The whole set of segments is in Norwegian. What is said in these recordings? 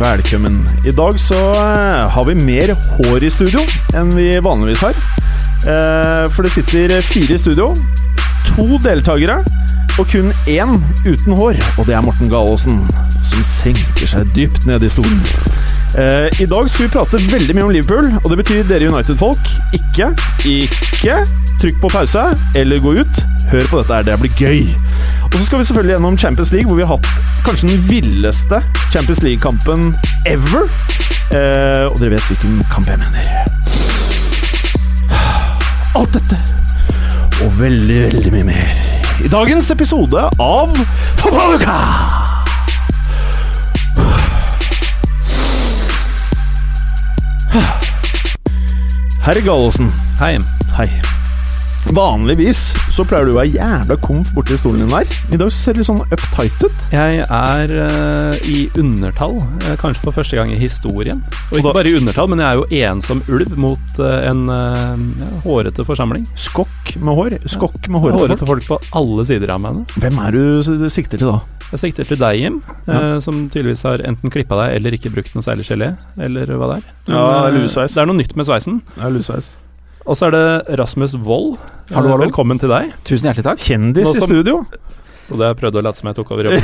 Velkommen. I dag så eh, har vi mer hår i studio enn vi vanligvis har. Eh, For det sitter fire i studio. To deltakere og kun én uten hår. Og det er Morten Galaasen, som senker seg dypt ned i stolen. Eh, I dag skal vi prate veldig mye om Liverpool, og det betyr dere United-folk ikke, ikke trykk på pause eller gå ut. Hør på dette her, det blir gøy. Og så skal vi selvfølgelig gjennom Champions League, hvor vi har hatt kanskje den villeste Champions League-kampen ever. Eh, og dere vet hvilken kamp jeg mener. Alt dette og veldig, veldig mye mer i dagens episode av Fotballuka! Herre Gallosen. Hei. Hei. Vanligvis så pleier du å være jævla komf borti stolen din der. I dag ser du litt sånn uptight ut. Jeg er eh, i undertall, eh, kanskje for første gang i historien. Og ikke da- bare i undertall, men jeg er jo ensom ulv mot eh, en eh, ja, hårete forsamling. Skokk med hår. Skokk med hårete Hårete folk. folk på alle sider av meg. nå. Hvem er du s- sikter til da? Jeg sikter til deg, Jim, eh, som tydeligvis har enten klippa deg eller ikke brukt noe særlig gelé, eller hva det er. Ja, eh, lusveis. Det er noe nytt med sveisen. Er lusveis. Og så er det Rasmus Wold. Hallo, Eh, hallo. Velkommen til deg. Tusen hjertelig takk. Kjendis som, i studio. Så det har jeg prøvd å late som jeg tok over jobben.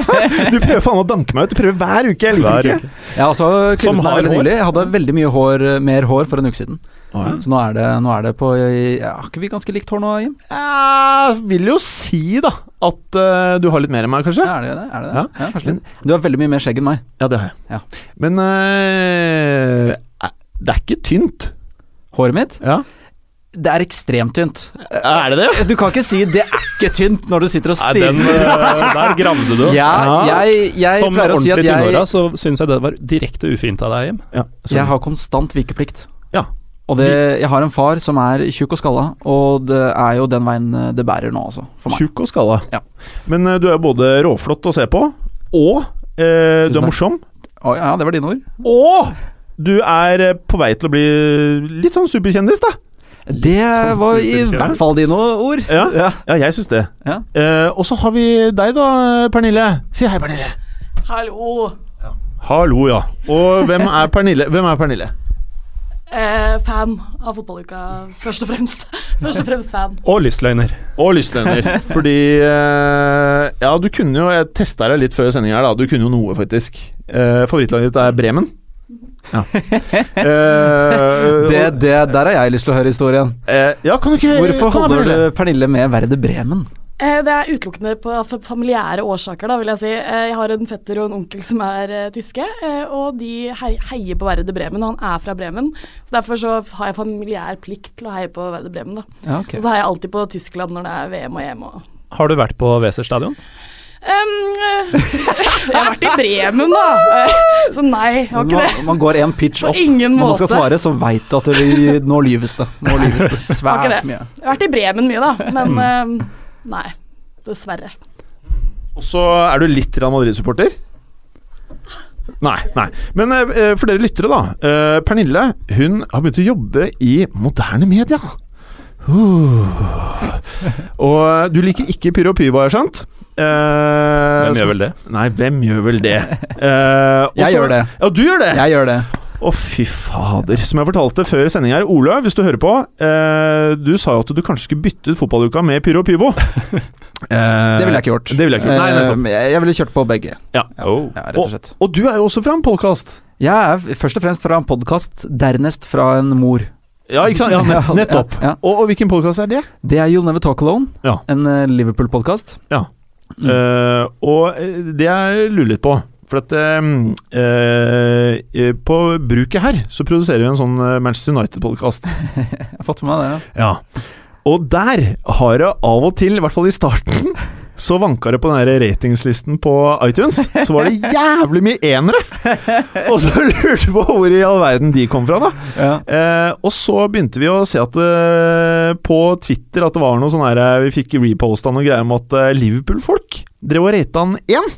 Du prøver faen å danke meg ut. Du prøver hver uke. Jeg liker Hver det uke. Jeg har også Som har hår. nylig. Jeg hadde veldig mye hår, mer hår for en uke siden. Ikke. Så nå er det, nå er det på ja, Har ikke vi ganske likt hår nå, Jim? Jeg vil jo si, da, at uh, du har litt mer enn meg, kanskje? Ja, er det det? Er det, det? Ja. Ja. kanskje litt. Du har veldig mye mer skjegg enn meg. Ja, det har jeg. Ja. Men uh, det er ikke tynt. Håret mitt, Ja. det er ekstremt tynt. Er det det? Du kan ikke si 'det er ikke tynt' når du sitter og Nei, den, eh, der gravde du. Ja, jeg, jeg Som pleier å si at ordentlig jeg, tynnhåra så syns jeg det var direkte ufint av deg, Jim. Ja. jeg har konstant vikeplikt. Ja. Og det, jeg har en far som er tjukk og skalla, og det er jo den veien eh, det bærer nå, altså. Tjukk og skalla. Ja. Men eh, du er både råflott å se på, og eh, du er morsom. Å, ja, det var dine ord. Og du er på vei til å bli litt sånn superkjendis, da. Det sånn var i hvert fall dine ord. Ja, Ja. ja jeg syns det. Ja. Eh, og så har vi deg, da, Pernille. Si hei, Pernille. Hallo. Hallo, ja. Og hvem er Pernille? Hvem er Pernille? Eh, fan av fotballuka, først og fremst. Først og fremst fan. Og lystløgner. Og lystløgner. Fordi eh, Ja, du kunne jo Jeg testa deg litt før sending her, da. Du kunne jo noe, faktisk. Eh, favorittlaget ditt er Bremen. Ja. Eh, Det, det, der har jeg lyst til å høre historien. eh, ja, kan du ikke Hvorfor holder du Pernille med Verde Bremen? Eh, det er utelukkende på fa- familiære årsaker, da, vil jeg si. Eh, jeg har en fetter og en onkel som er eh, tyske, og de heier på Verde Bremen. og Han er fra Bremen, så derfor så har jeg familiær plikt til å heie på Verde Bremen. da. Ja, okay. Og så heier jeg alltid på Tyskland når det er VM og EM. og... Har du vært på Weser stadion? Eh, jeg har vært i Bremen, da. Så nei, jeg har ikke det. Man, går en pitch opp. ingen Når man skal svare, så veit du at det, nå lyves det. Nå lyves det Har ikke svært det. mye. Jeg har vært i Bremen mye, da, men em, nei. Dessverre. Og så er du litt Real Madrid-supporter? Nei, nei. Men eh, for dere lyttere, da. eh, Pernille hun har begynt å jobbe i moderne media. Uh. Og eh, du liker ikke pyro og pyro, har jeg skjønt? Eh, Hvem så- gjør vel det? Nei, hvem gjør vel det? Eh, og Jeg gjør det. Ja, du gjør det! Jeg gjør det. Å, fy fader. Som jeg fortalte før sending her, Ole, hvis du hører på. Eh, du sa jo at du kanskje skulle bytte ut fotballuka med pyro og pyvo. Eh, Det ville jeg ikke gjort. Det ville jeg ikke gjort. Nei. Eh, jeg jeg ville kjørt på begge. Ja. Oh. Ja, rett og slett. Og du er jo også fra en podkast. Jeg er først og fremst fra en podkast, dernest fra en mor. Ja, ikke sant? Ja, nett, nettopp. Ja, ja. Og, og hvilken podkast er det? Det er You'll Never Talk Alone, Ja. en eh, Liverpool-podkast. Ja. Mm. Uh, og det jeg lurer litt på For at eh, eh, På bruket her så produserer vi en sånn eh, Manchester United-podkast. Jeg har fått med meg det. ja. Ja. Og der har det av og til, i hvert fall i starten, så vanka det på den ratingslisten på iTunes, så var det jævlig mye enere! Og så lurte på hvor i all verden de kom fra, da. Ja. Eh, og så begynte vi å se at eh, på Twitter at det var noe sånn her Vi fikk reposta noe greier om at Liverpool-folk drev og rata han én.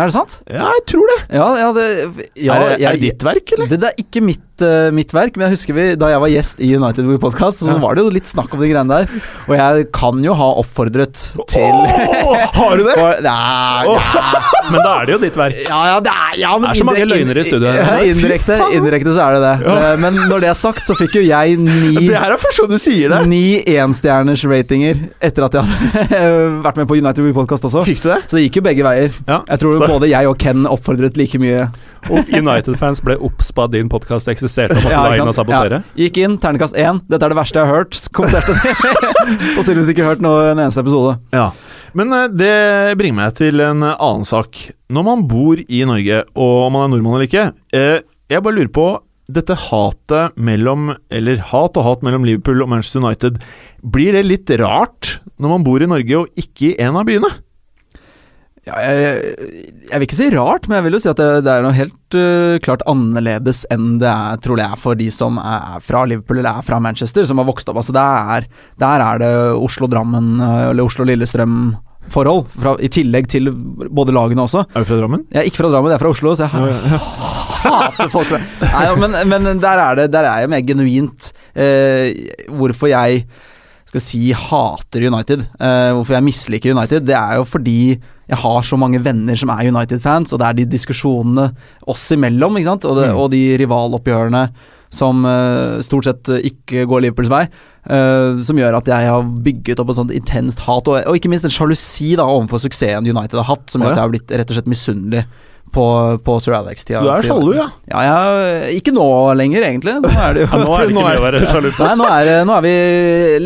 Er det sant? Ja, jeg tror det. Ja, ja, det, ja er, det- er det ditt verk, eller? Det, det er ikke mitt, eh, mitt verk, men jeg husker vi, da jeg var gjest i United We Podcast, så var det jo litt snakk om de greiene der. Og jeg kan jo ha oppfordret til oh, har du det? Og- Nei, ja, Men da er det jo ditt verk. ja, ja, det er, ja, men Det er så mange løgner i studio. Indirekte, indirekte så er det det. Eh, Men når det er sagt, så fikk jo jeg ni Det her er første gang du sier det. Ni enstjerners ratinger etter at jeg hadde vært med på United We Podcast også. Fikk du det? Så det gikk jo begge veier. Jeg tror Så- både jeg og Ken oppfordret like mye. Og United-fans ble obs på at din podkast eksisterte og måtte Ja, inn og sabotere. Ja. Gikk inn, ternekast én. Dette er det verste jeg har hørt. Kommenterte de. og Silvis ikke hørt noe, en eneste episode. Ja. Men eh, det bringer meg til en eh, annen sak. Når man bor i Norge, og om man er nordmann eller ikke eh, Jeg bare lurer på dette hatet mellom Eller hat og hat mellom Liverpool og Manchester United. Blir det litt rart når man bor i Norge og ikke i en av byene? Ja, jeg, jeg vil ikke si rart, men jeg vil jo si at det, det er noe helt uh, klart annerledes enn det er, tror jeg, for de som er fra Liverpool eller er fra Manchester, som har vokst opp. Altså, er, der er det Oslo-Drammen øh, eller Oslo-Lillestrøm-forhold, fra- i tillegg til både lagene også. Er du fra Drammen? Jeg er ikke fra Drammen, jeg er fra Oslo, så jeg hater folk fra Nei, men, men der, er det, der er jeg mer genuint eh, hvorfor jeg skal si hater United, eh, hvorfor jeg misliker United, det er jo fordi jeg har så mange venner som er United-fans, og det er de diskusjonene oss imellom, ikke sant, og, det, Mm. og de rivaloppgjørene som uh, stort sett ikke går Liverpools vei, uh, som gjør at jeg har bygget opp et sånt intenst hat, og, og ikke minst en sjalusi da overfor suksessen United har hatt, som gjør at jeg har blitt rett og slett misunnelig på, på Sir Alex-tida. Så du er sjalu, ja? Ja, jeg, ikke nå lenger, egentlig. Nå er det jo Ja, nå er det ikke mye å være sjalu på. Nei, nå er, nå er vi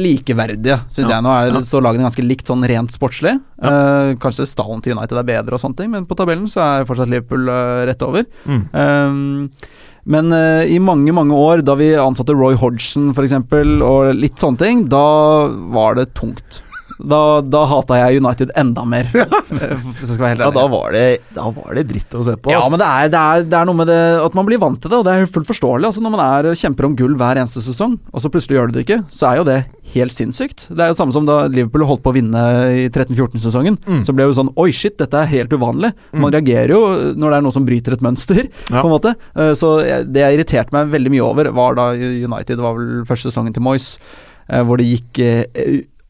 likeverdige, syns jeg. Nå er, står lagene ganske likt sånn rent sportslig. Uh, kanskje stallen til United er bedre og sånne ting, men på tabellen så er fortsatt Liverpool uh, rett over. Mm. Um, men uh, i mange, mange år, da vi ansatte Roy Hodgson f.eks., og litt sånne ting, da var det tungt. Da, da hata jeg United enda mer, eh, hvis jeg skal være helt Ja, da var det, da var det dritt å se på. Ja, men det er, det, er, det er noe med det at man blir vant til det, og det er fullt forståelig. Altså Når man er kjemper om gull hver eneste sesong, og så plutselig gjør du det ikke, så er jo det helt sinnssykt. Det er jo det samme som da Liverpool holdt på å vinne i 13-14-sesongen. Mm. Så ble det jo sånn Oi, shit, dette er helt uvanlig. Man reagerer jo når det er noe som bryter et mønster, Ja. på en måte. Eh, Så det jeg irriterte meg veldig mye over, var da United var vel første sesongen til Moyes, eh, hvor det gikk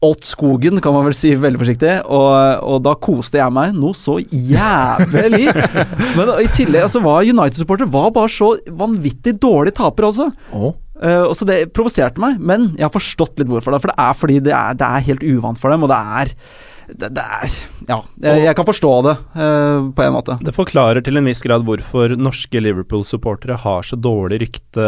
åt skogen, kan man vel si veldig forsiktig. Og, og da koste jeg meg noe så jævlig. Men i tillegg altså, var United-supporter var bare så vanvittig dårlig taper også. Oh. Uh, og så Det provoserte meg, men jeg har forstått litt hvorfor. Da, For det er fordi det er, det er helt uvant for dem, og det er det, det er Ja, jeg, jeg kan forstå det uh, på en måte. Det forklarer til en viss grad hvorfor norske Liverpool-supportere har så dårlig rykte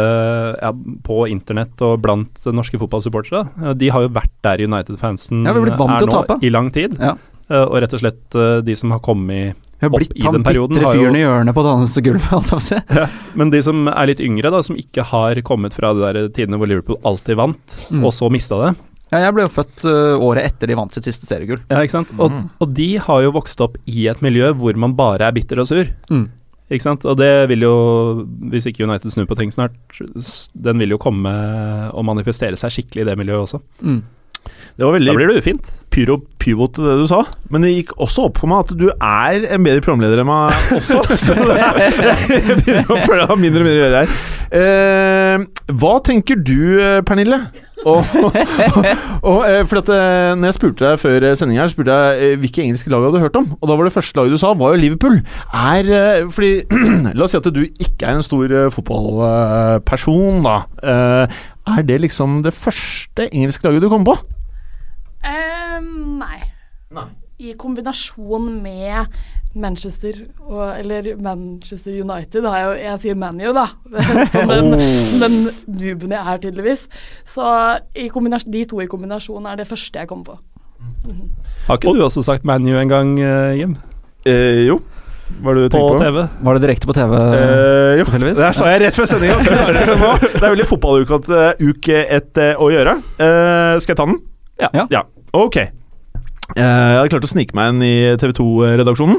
ja, på internett og blant norske fotballsupportere. De har jo vært der United-fansen Ja, blitt er nå i lang tid. Ja. Eh, Og rett og slett uh, de som har kommet har opp i den perioden, bitre har jo- fyren i hjørnet på på å. Men de som er litt yngre, da, som ikke har kommet fra de der tidene hvor Liverpool alltid vant, Mm. og så mista det. Ja, jeg ble jo født uh, året etter de vant sitt siste seriegull. Ja, ikke sant? Og, Mm. og de har jo vokst opp i et miljø hvor man bare er bitter og sur. Mm. Ikke sant? Og det vil jo, hvis ikke United snur på ting snart, den vil jo komme og manifestere seg skikkelig i det miljøet også. Mm. Det var veldig Da blir det ufint. pyro pivot til det du sa, men det gikk også opp for meg at du er en bedre programleder enn meg også. Så det er, jeg begynner å føle jeg har mindre og mindre å gjøre her. Eh, hva tenker du, eh, Pernille? Og, og, eh, for at eh, når jeg spurte deg før sendinga, spurte jeg eh, hvilke engelske lag du hadde hørt om. Og da var det første laget du sa, var jo Liverpool. Er eh, Fordi La oss si at du ikke er en stor eh, fotballperson, da. Eh, er det liksom det første engelske laget du kom på? Um, nei. Nei. I kombinasjon med Manchester og, eller Manchester United da, jeg Jeg sier ManU, da. Som den, den duben jeg er, tydeligvis. Så i de to i kombinasjon er det første jeg kommer på. Har ikke du også sagt ManU en gang, eh, Jim? Eh, jo. Hva er det du På på? TV? Var det direkte på TV? Eh, jo, det sa jeg rett før sendinga. Det er veldig fotballuke uke etter å gjøre. Eh, skal jeg ta den? Ja. Ja. Ok. Eh, jeg hadde klart å snike meg inn i TV 2-redaksjonen.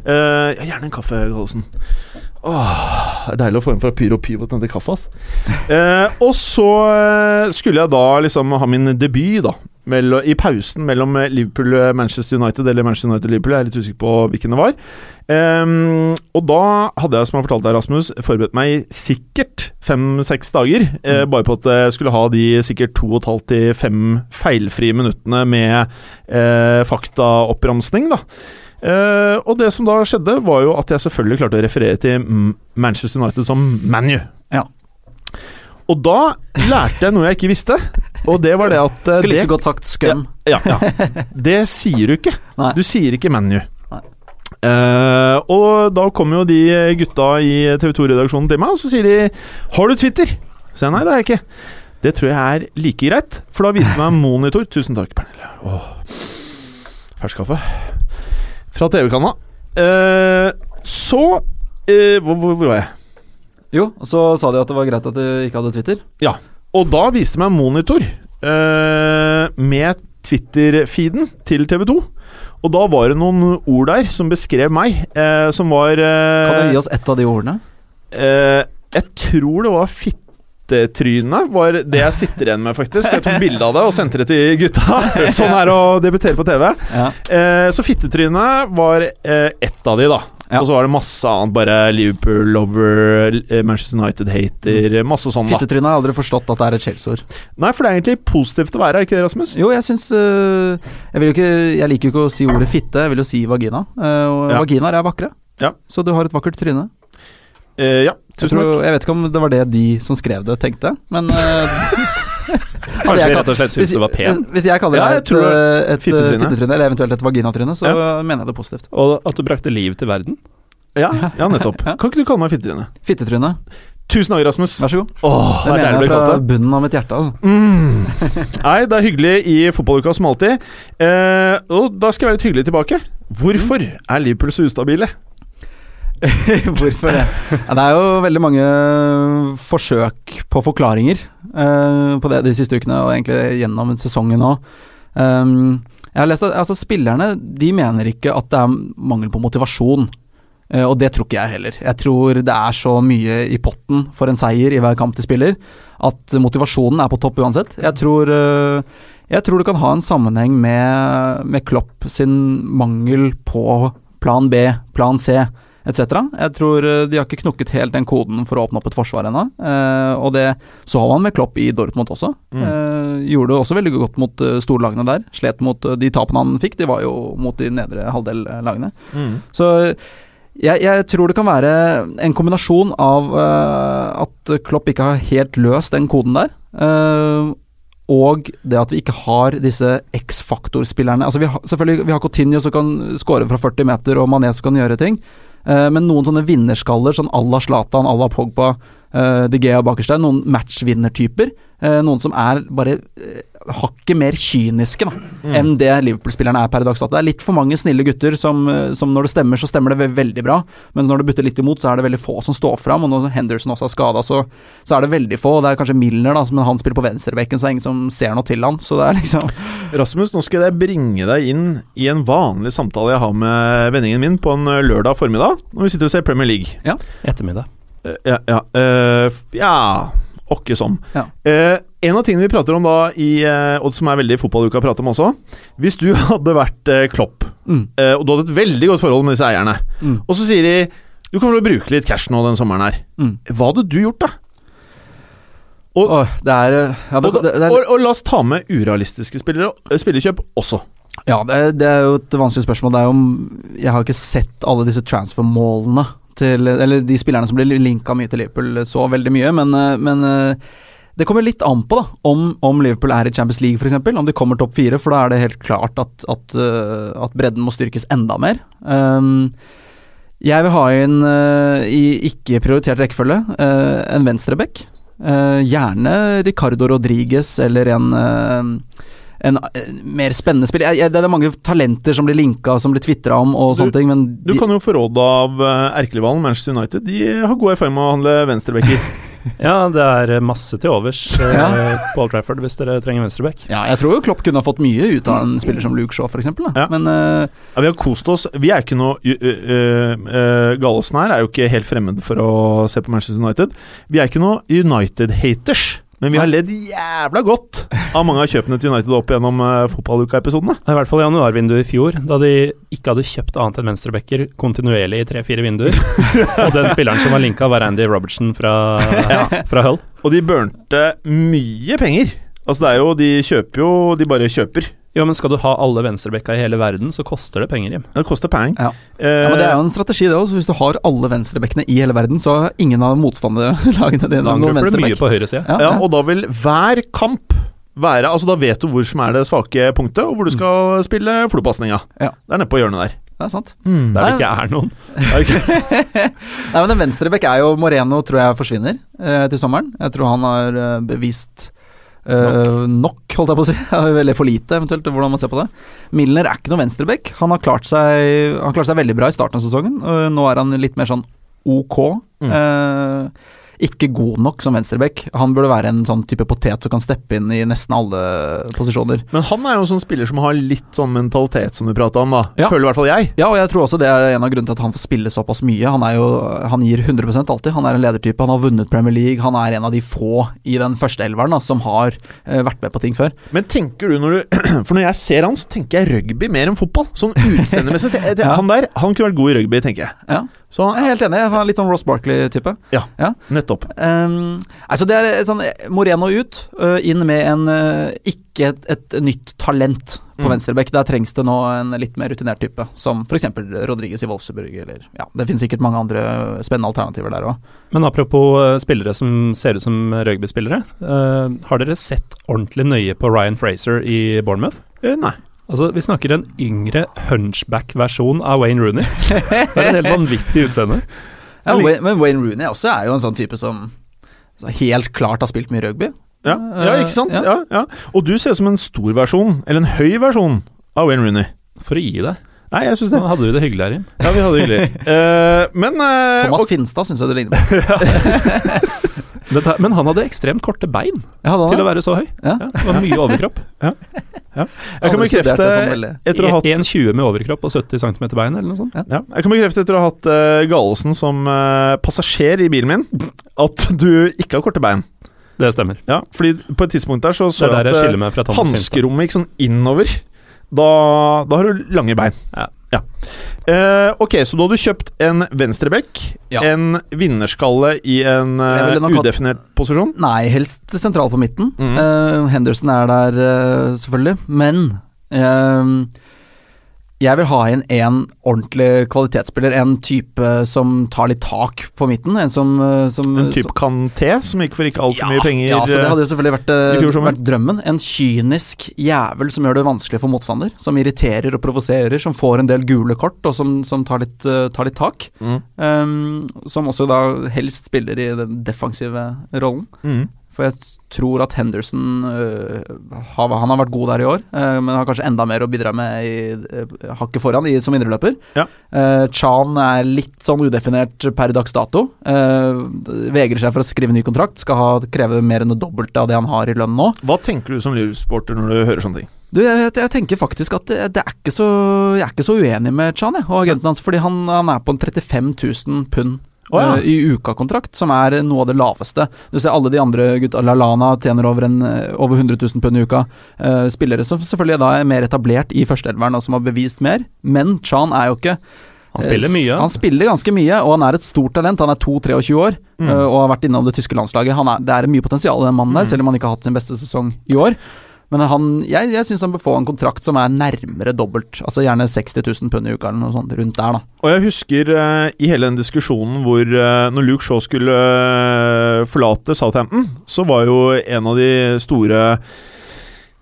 Uh, gjerne en kaffe, Gallosen. Åh, det er deilig å få en fra Pyro Pivot til kaffe, ass. Uh, og så skulle jeg da liksom ha min debut, da. Mellom, I pausen mellom Liverpool-Manchester United eller Manchester United-Liverpool. Jeg er litt usikker på hvilken det var. Um, og da hadde jeg, som jeg fortalte deg, Rasmus, forberedt meg sikkert fem-seks dager. Eh, bare på at jeg skulle ha de sikkert to og et halvt til fem feilfrie minuttene med uh, faktaoppramsning, da. Uh, og det som da skjedde, var jo at jeg selvfølgelig klarte å referere til Manchester United som ManU. Ja. Og da lærte jeg noe jeg ikke visste, og det var det at eh, Ikke like så godt sagt scum. ja, ja. Det sier du ikke. Nei. Du sier ikke ManU. Nei. Eh, og da kommer jo de gutta i TV 2-redaksjonen til meg, og så sier de 'Har du Twitter?' Så jeg nei, det har jeg ikke. Det tror jeg er like greit, for da viste meg monitor. Tusen takk, Pernille. Åh. Fersk kaffe. Fra TV-kanna. Uh, så uh, hvor, hvor, var jeg? Jo, så sa de at det var greit at du ikke hadde Twitter. Og da viste meg meg monitor eh, med Twitter-feeden til TV 2. Og da var det noen ord der som beskrev meg, eh, som var eh, Kan du gi oss ett av de ordene? eh, Jeg tror det var fittetryne, var det jeg sitter igjen med, faktisk. For jeg tok bilde av det og sendte det til gutta. sånn er det å debutere på TV. Ja. Eh, så fittetryne var eh, ett av de, da. Ja. Og så var det masse annet, bare Liverpool-lover, eh, Manchester United-hater, masse sånn. Fittetryne har jeg aldri forstått at det er et skjellsord. Nei, for det er egentlig positivt å være, her, ikke det, Rasmus? Jo, jeg syns øh, jeg, jo ikke, jeg liker jo ikke å si ordet fitte, jeg vil jo si vagina. Eh, og Ja. Vaginaer er vakre. Ja. Så du har et vakkert tryne. Uh, ja, Jeg, tusen tror, takk. jeg vet ikke om det var det de som skrev det, tenkte, men øh, Kanskje de rett og slett syns det du var pen. hvis jeg kaller deg et, et Fittetryne. eller eventuelt et vaginatryne, så mener jeg det positivt. Og at du brakte liv til verden. Ja, ja, nettopp. Kan ikke du kalle meg fittetryne? Fittetryne, Tusen takk, Rasmus. vær så god. Åh, Det det er mener jeg fra kalt bunnen av mitt hjerte, altså. Mm. Nei, det er hyggelig i fotballuka som alltid. Eh, og da skal jeg være litt hyggelig tilbake. Hvorfor er Liverpool så ustabile? Hvorfor det? Ja, det er jo veldig mange forsøk på forklaringer uh, på det de siste ukene, og egentlig gjennom sesongen òg. Um, jeg har lest at altså, spillerne de mener ikke at det er mangel på motivasjon. Uh, og det tror ikke jeg heller. Jeg tror det er så mye i potten for en seier i hver kamp de spiller, at motivasjonen er på topp uansett. Jeg tror, uh, jeg tror det kan ha en sammenheng med, med Klopp sin mangel på plan B, plan C etc. Jeg tror eh, de har ikke knukket helt den koden for å åpne opp et forsvar ennå. Eh, og det så man med Klopp i Dortmund også. Mm. Eh, gjorde det også veldig godt mot uh, storlagene der. Slet mot uh, de tapene han fikk, de var jo mot de nedre halvdel-lagene. Så jeg, jeg tror det kan være en kombinasjon av uh, at Klopp ikke har helt løst den koden der. Uh, og det at vi ikke har disse X-faktor-spillerne. Altså vi har, selvfølgelig, vi har Coutinho som kan skåre fra 40 meter, og Mané som kan gjøre ting. Eh, men noen sånne vinnerskaller, sånn à la Zlatan, à la Pogba, uh, De Gea og der, noen matchvinnertyper. Uh, noen som er bare hakket mer kyniske da, Mm. enn det Liverpool-spillerne er per dags dato. Det er litt for mange snille gutter som, eh, som når det stemmer, så stemmer det veldig bra. Men når det butter litt imot, så er det veldig få som står fram. Og når Henderson også er skada, så, så er det veldig få. Det er kanskje Milner, da, men han spiller på venstrebekken, så det er ingen som ser noe til han. Så det er liksom Rasmus, nå skal jeg bringe deg inn i en vanlig samtale jeg har med venningen min på en eh, lørdag formiddag, når vi sitter og ser Premier League. Ettermiddag. Eh, Ja, ja, eh, f- ja åkke som. Ja. Eh, en av tingene vi prater om da, i, eh, og som er veldig fotballuka å prate om også Hvis du hadde vært eh, Klopp, mm, eh, og du hadde et veldig godt forhold med disse eierne, mm, og så sier de du kommer til å bruke litt cash nå den sommeren her. mm. Hva hadde du gjort, da? Og, Åh, det er ja, det, og, det, det er, og, og la oss ta med urealistiske spillere, spillerkjøp også. Ja, det, det er jo et vanskelig spørsmål. Det er jo om Jeg har ikke sett alle disse transfer-målene til Eller de spillerne som blir linka mye til Liverpool så veldig mye, men, men det kommer litt an på da om, om Liverpool er i Champions League f.eks., om de kommer topp fire, for da er det helt klart at, at, eh, at bredden må styrkes enda mer. Um, jeg vil ha inn, uh, i ikke prioritert rekkefølge, uh, en venstreback. Uh, gjerne Ricardo Rodriguez eller en en mer spennende spiller. Jeg, jeg, det er mange talenter som blir linka, som blir tvitra om og sånne ting, men Du de, kan jo få råd av erkelivalen Manchester United. De har god erfaring med å handle venstrebacker. Ja, det er masse til overs eh, Ja. på Old Trafford hvis dere trenger venstreback. Ja, jeg tror jo Klopp kunne ha fått mye ut av en spiller som Luke Shaw, f.eks. Ja. Men eh, Ja, vi har kost oss. Vi er ikke noe uh, uh, Gallosen her er jo ikke helt fremmed for å se på Manchester United. Vi er ikke noe United-haters. Men vi har ledd jævla godt av mange av kjøpene til United opp gjennom uh, fotballuka-episodene. I hvert fall i januarvinduet i fjor, da de ikke hadde kjøpt annet enn venstrebacker kontinuerlig i tre-fire vinduer. og den spilleren som var linka, var Andy Robertson fra, fra Hull. Og de burnte mye penger. Altså det er jo, De kjøper jo De bare kjøper. Jo, men skal du ha alle venstrebekka i hele verden, så koster det penger, Jim. Det koster penger. Ja. Eh, Ja, men Det er jo en strategi, det også. Hvis du har alle venstrebekkene i hele verden, så har ingen av motstanderlagene dine Da noen angriper du mye på høyresida. Ja, ja, og da vil hver kamp være Altså Da vet du hvor som er det svake punktet, og hvor du skal spille flopasninga. Ja. Det er nede på hjørnet der. Det er sant. Der det ikke er noen. Nei, men En venstrebekk er jo Moreno, tror jeg forsvinner eh, til sommeren. Jeg tror han har eh, bevist eh, nok. holdt jeg på å si. Veldig for lite, eventuelt, hvordan man ser på det. Milner er ikke noe venstrebekk. Han har klart seg Han klart seg veldig bra i starten av sesongen. Uh, nå er han litt mer sånn ok. Mm. Eh, ikke god nok som venstreback. Han burde være en sånn type potet som kan steppe inn i nesten alle posisjoner. Men han er jo en sånn spiller som har litt sånn mentalitet, som du prata om, da. Ja. Føler i hvert fall jeg. Ja, og jeg tror også det er en av grunnene til at han får spille såpass mye. Han jo Han gir 100% alltid. Han er en ledertype. Han har vunnet Premier League. Han er en av de få i den første elveren da, som har eh, vært med på ting før. Men tenker du når du For når jeg ser han, så tenker jeg rugby mer enn fotball. Sånn utseendemessig. Ja. Han der Han kunne vært god i rugby, tenker jeg. Ja, Så jeg er helt enig. Jeg er litt sånn Ross Barkley-type. Ja, nettopp. Um, altså det er sånn Moreno ut, uh, inn med en uh, ikke et, et nytt talent på Mm. venstreback. Der trengs det nå en litt mer rutinert type, som f.eks. Rodriguez i Wolfsburg, eller Ja, det finnes sikkert mange andre spennende alternativer der òg. Men apropos eh, spillere som ser ut som rugbyspillere. Uh, har dere sett ordentlig nøye på Ryan Fraser i Bournemouth? Eh, nei. Altså, Vi snakker en yngre hunchback-versjon av Wayne Rooney. Det er et helt vanvittig utseende. Ja, men Wayne Rooney også er jo en sånn type som helt klart har spilt mye rugby. Ja, ja ikke sant? Ja. Ja. Ja, Og du ser ut som en stor versjon, eller en høy versjon, av Wayne Rooney. For å gi deg. Nei, jeg syns Nå hadde vi det hyggelig her, Jim. Ja, vi hadde det hyggelig. uh, men uh, Thomas og, Finstad syns jeg du ligner på. Dette, men han hadde ekstremt korte bein Ja, til å være så høy. Ja. Ja, det var mye overkropp. jeg kan bekrefte etter å ha hatt 1,20 med overkropp og 70 cm bein, eller noe sånt. Ja, jeg kan bekrefte etter å ha hatt uh, Gallosen som uh, passasjer i bilen min, at du ikke har korte bein. Det stemmer. Ja, fordi på et tidspunkt der så så jeg at eh, hanskerommet gikk sånn innover. Da, da har du lange bein. Ja. Eh, ok, så da har du kjøpt en venstrebekk, Ja. en vinnerskalle i en uh, udefinert hatt- posisjon. Nei, helst sentral på midten. Mhm. Eh, Henderson er der, eh, selvfølgelig. Men eh, jeg vil ha inn en ordentlig kvalitetsspiller. En type som tar litt tak på midten. En som, eh, som En type Kanté, som gikk for ikke altfor ja, mye penger. Ja, så det hadde jo selvfølgelig vært, eh, vært drømmen. En kynisk jævel som gjør det vanskelig for motstander. Som irriterer og provoserer, som får en del gule kort, og som, som tar, litt, eh, tar litt tak. Mm. Um, som også da helst spiller i den defensive rollen. Mm. For jeg tror at Henderson øh, har, Han har vært god der i år, øh, men har kanskje enda mer å bidra med i øh, hakket foran i, som indreløper. Ja. Chan er litt sånn udefinert per dags dato. Vegrer seg for å skrive ny kontrakt. Skal ha, kreve mer enn det dobbelte av det han har i lønn nå. Hva tenker du som livsporter når du hører sånne ting? Du, jeg, jeg tenker faktisk at det, det er ikke så Jeg er ikke så uenig med Chan jeg, og agenten hans, fordi han, han er på en 35 000 pund. Å, ja. eh, I uka-kontrakt, som er noe av det laveste. Du ser alle de andre gutta Lalana tjener over, en, eh, over 100 000 pund i uka. Uh, spillere som selvfølgelig da er mer etablert i førsteelveren, og som har bevist mer. Men Chan er jo ikke Han spiller mye. Han spiller ganske mye, og han er et stort talent. Han er 2-23 år Mm. og har vært innom det tyske landslaget. Han er, det er mye potensial i den mannen der, Mm. selv om han ikke har hatt sin beste sesong i år. Men han, jeg, jeg syns han bør få en kontrakt som er nærmere dobbelt. Altså Gjerne 60 000 pund i uka eller noe sånt rundt der, da. Og jeg husker uh, i hele den diskusjonen hvor uh, når Luke Shaw skulle uh, forlate Southampton, så var jo en av de store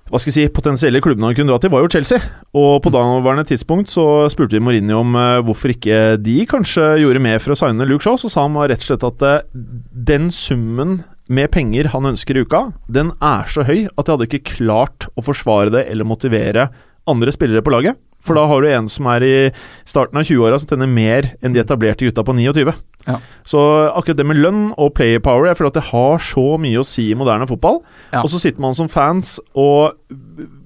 hva skal jeg si, potensielle klubbene han kunne dra til, var jo Chelsea. Og på daværende tidspunkt så spurte vi Mourinho om hvorfor ikke de kanskje gjorde mer for å signe Luke Shaw. Så sa han rett og slett at den summen med penger han ønsker i uka, den er så høy at jeg hadde ikke klart å forsvare det eller motivere andre spillere på laget. For da har du en som er i starten av 20-åra som tjener mer enn de etablerte gutta på 29. Ja. Så akkurat det med lønn og player power Jeg føler at det har så mye å si i moderne fotball. Ja. Og så sitter man som fans og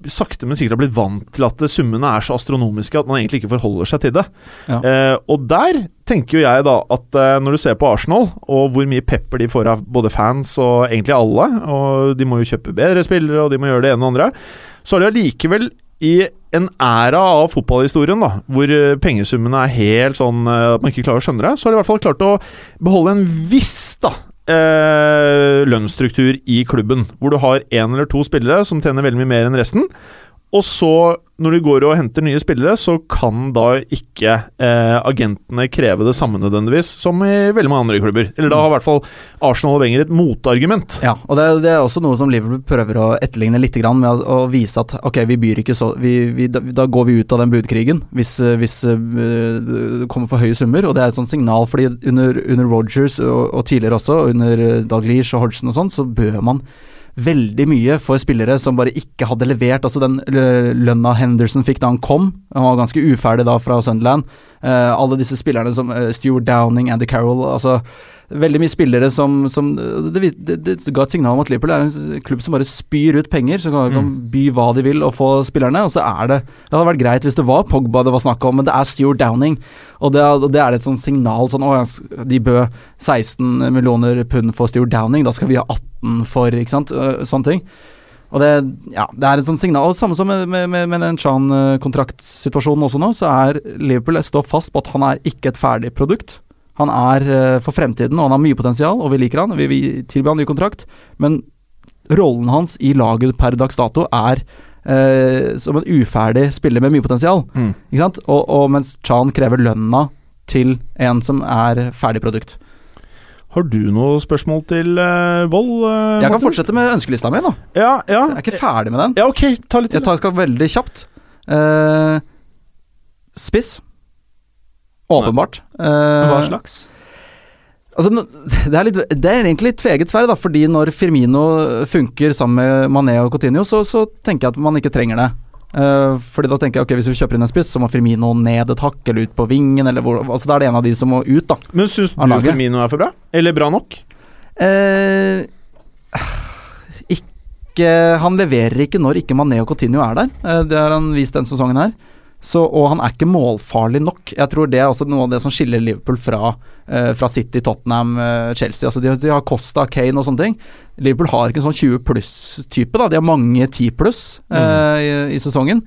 sakte, men sikkert har blitt vant til at summene er så astronomiske at man egentlig ikke forholder seg til det. Ja. Eh, og der tenker jo jeg da at eh, når du ser på Arsenal, og hvor mye pepper de får av både fans og egentlig alle, og de må jo kjøpe bedre spillere, og de må gjøre det ene og andre, så har de allikevel i en æra av fotballhistorien, da, hvor eh, pengesummene er helt sånn eh, at man ikke klarer å skjønne det, så har de i hvert fall klart å beholde en viss da, eh, lønnsstruktur i klubben. Hvor du har én eller to spillere som tjener veldig mye mer enn resten. Og så, når de går og henter nye spillere, så kan da ikke eh, agentene kreve det samme nødvendigvis som i veldig mange andre klubber. Eller da har i hvert fall Arsenal og Wenger et motargument. Ja, og det, det er også noe som Liverpool prøver å etterligne litt grann, med å, å vise at ok, vi byr ikke så vi, vi, da, da går vi ut av den budkrigen hvis, hvis uh, det kommer for høye summer. Og det er et sånt signal, fordi under, under Rogers og, og tidligere også, under Dalglish og Hodgson og sånn, så bør man veldig mye for spillere som bare ikke hadde levert. Altså den lønna Henderson fikk da han kom, han var ganske uferdig da fra Sunderland. Uh, alle disse spillerne som uh, Stuart Downing, Andy Carroll altså Veldig mye spillere som, som det, det, det ga et signal om at Liverpool er en klubb som bare spyr ut penger. Som kan, kan by hva de vil og få spillerne. Og så er det Det hadde vært greit hvis det var Pogba det var snakk om, men det er Stuart Downing. Og det, det er et sånt signal sånn Å, de bød 16 millioner pund for Stuart Downing, da skal vi ha 18 for Ikke sant? Øh, Sånne ting. Og det, ja, det er et sånt signal. Og Samme som med, med, med, med den Chan-kontraktsituasjonen også nå, så er Liverpool står fast på at han er ikke et ferdig produkt. Han er eh, for fremtiden, og han har mye potensial, og vi liker han. Vi vil tilby han ny kontrakt, men rollen hans i laget per dags dato er eh, som en uferdig spiller med mye potensial. Mm. Ikke sant? Og, og mens Chan krever lønna til en som er ferdig produkt. Har du noe spørsmål til uh, Vold? Uh, Jeg kan fortsette med ønskelista mi, da. Ja, ja. Jeg er ikke ferdig med den. Ja, ok, ta litt til. Jeg tar, skal veldig kjapt. Uh, spiss. Åpenbart. Eh, Hva slags? Altså, det, er litt, det er egentlig tveget sverd, da, fordi når Firmino funker sammen med Mané og Coutinho, så, så tenker jeg at man ikke trenger det. Uh, fordi da tenker jeg ok, hvis vi kjøper inn en spiss, så må Firmino ned et hakk eller ut på vingen. Eller hvor, altså Da er det en av de som må ut, da. Men syns du. Firmino er for bra? Eller bra nok? Uh, ikke Han leverer ikke når ikke Mané og Coutinho er der. Uh, det har han vist denne sesongen her. Så, og han er ikke målfarlig nok. Jeg tror det er også noe av det som skiller Liverpool fra, eh, fra City, Tottenham, eh, Chelsea. Altså de, de har Costa, Kane og sånne ting. Liverpool har ikke en sånn 20 pluss-type. da De har mange 10 pluss eh, i, i sesongen.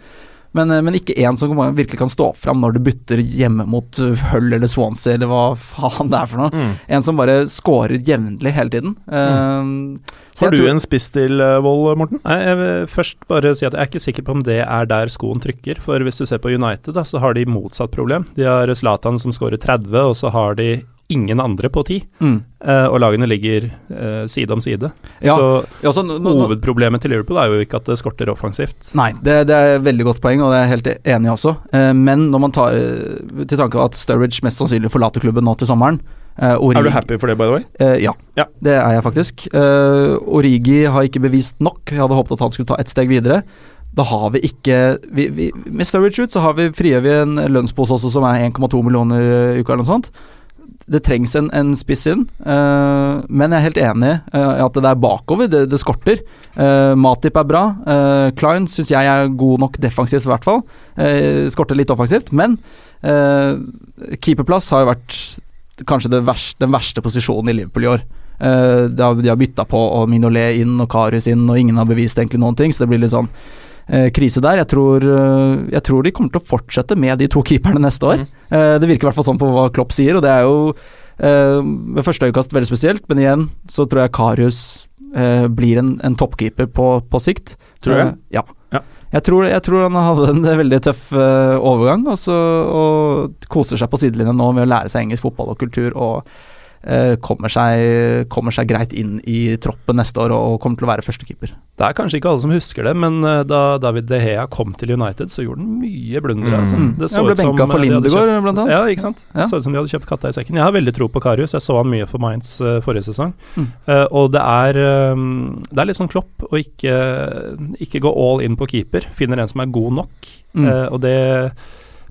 Men, eh, men ikke én som virkelig kan stå fram når du bytter hjemme mot eh, Hull eller Swansea eller hva faen det er for noe. En som bare scorer jevnlig hele tiden. Eh, så Har du tror- en spiss til uh, Vold, Morten? Nei, jeg vil først bare si at jeg er ikke sikker på om det er der skoen trykker. For hvis du ser på United, da, så har de motsatt problem. De har Zlatan som skårer 30, og så har de ingen andre på 10. Mm. Eh, og lagene ligger eh, side om side. Ja, Så Ja, så nå- nå- hovedproblemet til Liverpool er jo ikke at det skorter offensivt. Nei, det, det er et veldig godt poeng, og det er jeg helt enig i også. Eh, men når man tar eh, til tanke at Sturridge mest sannsynlig forlater klubben nå til sommeren eh, Origi, Er du happy for det, by the way? Eh, ja, Ja. det er jeg faktisk. Eh, Origi har ikke bevist nok. Jeg hadde håpet at han skulle ta ett steg videre. Da har vi ikke vi, vi, Med Sturridge ut så har vi, frigjør vi en lønnspose også som er 1,2 millioner i uka eller noe sånt. Det trengs en, en spiss inn, uh, men jeg er helt enig i uh, at det er bakover det, det skorter. Uh, Matip er bra. Klein syns jeg er god nok defensivt, i hvert fall. Skorter litt offensivt, men eh, keeperplass har jo vært kanskje det verste, den verste posisjonen i Liverpool i år. Uh, de har, de har bytta på og Minolet inn og Karius inn, og ingen har bevist egentlig noen ting, så det blir litt sånn uh, krise der. Jeg tror, uh, jeg tror de kommer til å fortsette med de to keeperne neste år. Eh, det virker i hvert fall sånn på hva Klopp sier, og det er jo ved første øyekast veldig spesielt, men igjen så tror jeg Karius blir en, en toppkeeper på, på sikt. Tror du ja. Jeg tror, jeg tror han hadde en veldig tøff uh, overgang, også, og koser seg på sidelinjen nå med å lære seg engelsk fotball og kultur, og kommer, seg, kommer seg greit inn i troppen neste år og, kommer til å være førstekeeper. Det er kanskje ikke alle som husker det, men eh, da David De Hea kom til United, så gjorde han mye blunder. Mm. Altså. Det så Ja, ble benka for eh, Lindegård, kjøpt- blant annet. Ja, ikke sant. Ja. Så ut som de hadde kjøpt katta i sekken. Jeg har veldig tro på Karius, jeg så han mye for Mainz eh, forrige sesong. Mm. Uh, og det er, um, det er litt sånn klopp å ikke, ikke gå all in på keeper. Finner en som er god nok. Mm. uh, og det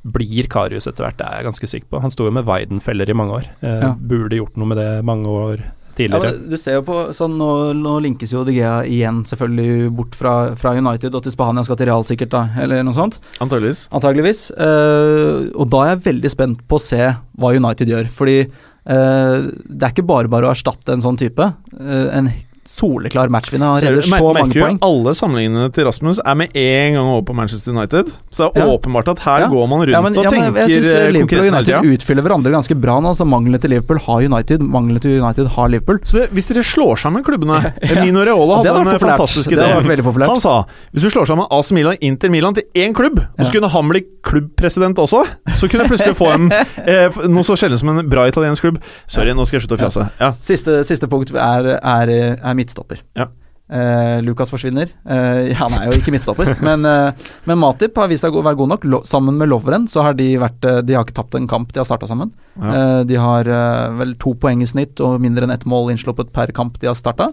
blir Karius etter hvert, det er jeg ganske sikker på. Han sto jo med Weidenfeller i mange år. Eh, Ja. Burde gjort noe med det mange år tidligere. Ja, du ser jo på sånn, nå, nå linkes jo De Gea igjen selvfølgelig bort fra, fra United og til Spania, skal til Real sikkert, da, eller noe sånt. Antageligvis. Antageligvis. Eh, og da er jeg veldig spent på å se hva United gjør. Fordi eh, det er ikke bare bare å erstatte en sånn type. Eh, en soleklar matchvinner. Han Ser du- mer- så mange poeng. Alle sammenligningene til Rasmus er med en gang over på Manchester United. Så det er Ja. åpenbart at her Ja. går man rundt Ja, men, og tenker jeg syns eh, Liverpool og United utfyller hverandre ganske bra nå. Så manglene til Liverpool har United, manglene til United har Liverpool. Så det, hvis dere slår sammen klubbene Mino Reola hadde en vært populært. fantastisk idé. Han sa hvis du slår sammen AC Milan Inter Milan til én klubb, og så kunne han bli klubbpresident også, så kunne jeg plutselig få en eh, noe så sjelden som en bra italiensk klubb. Sorry, nå skal jeg slutte å fjase. Ja. Siste, siste punkt er, er, er midtstopper. Ja. Eh, Lukas forsvinner. Eh, han er jo ikke midtstopper, men, eh, men Matip har vist seg å være god nok. Lo, sammen med Lovren så har de vært eh, De har ikke tapt en kamp de har starta sammen. Ja. Eh, de har eh, vel to poeng i snitt og mindre enn ett mål innsluppet per kamp de har starta.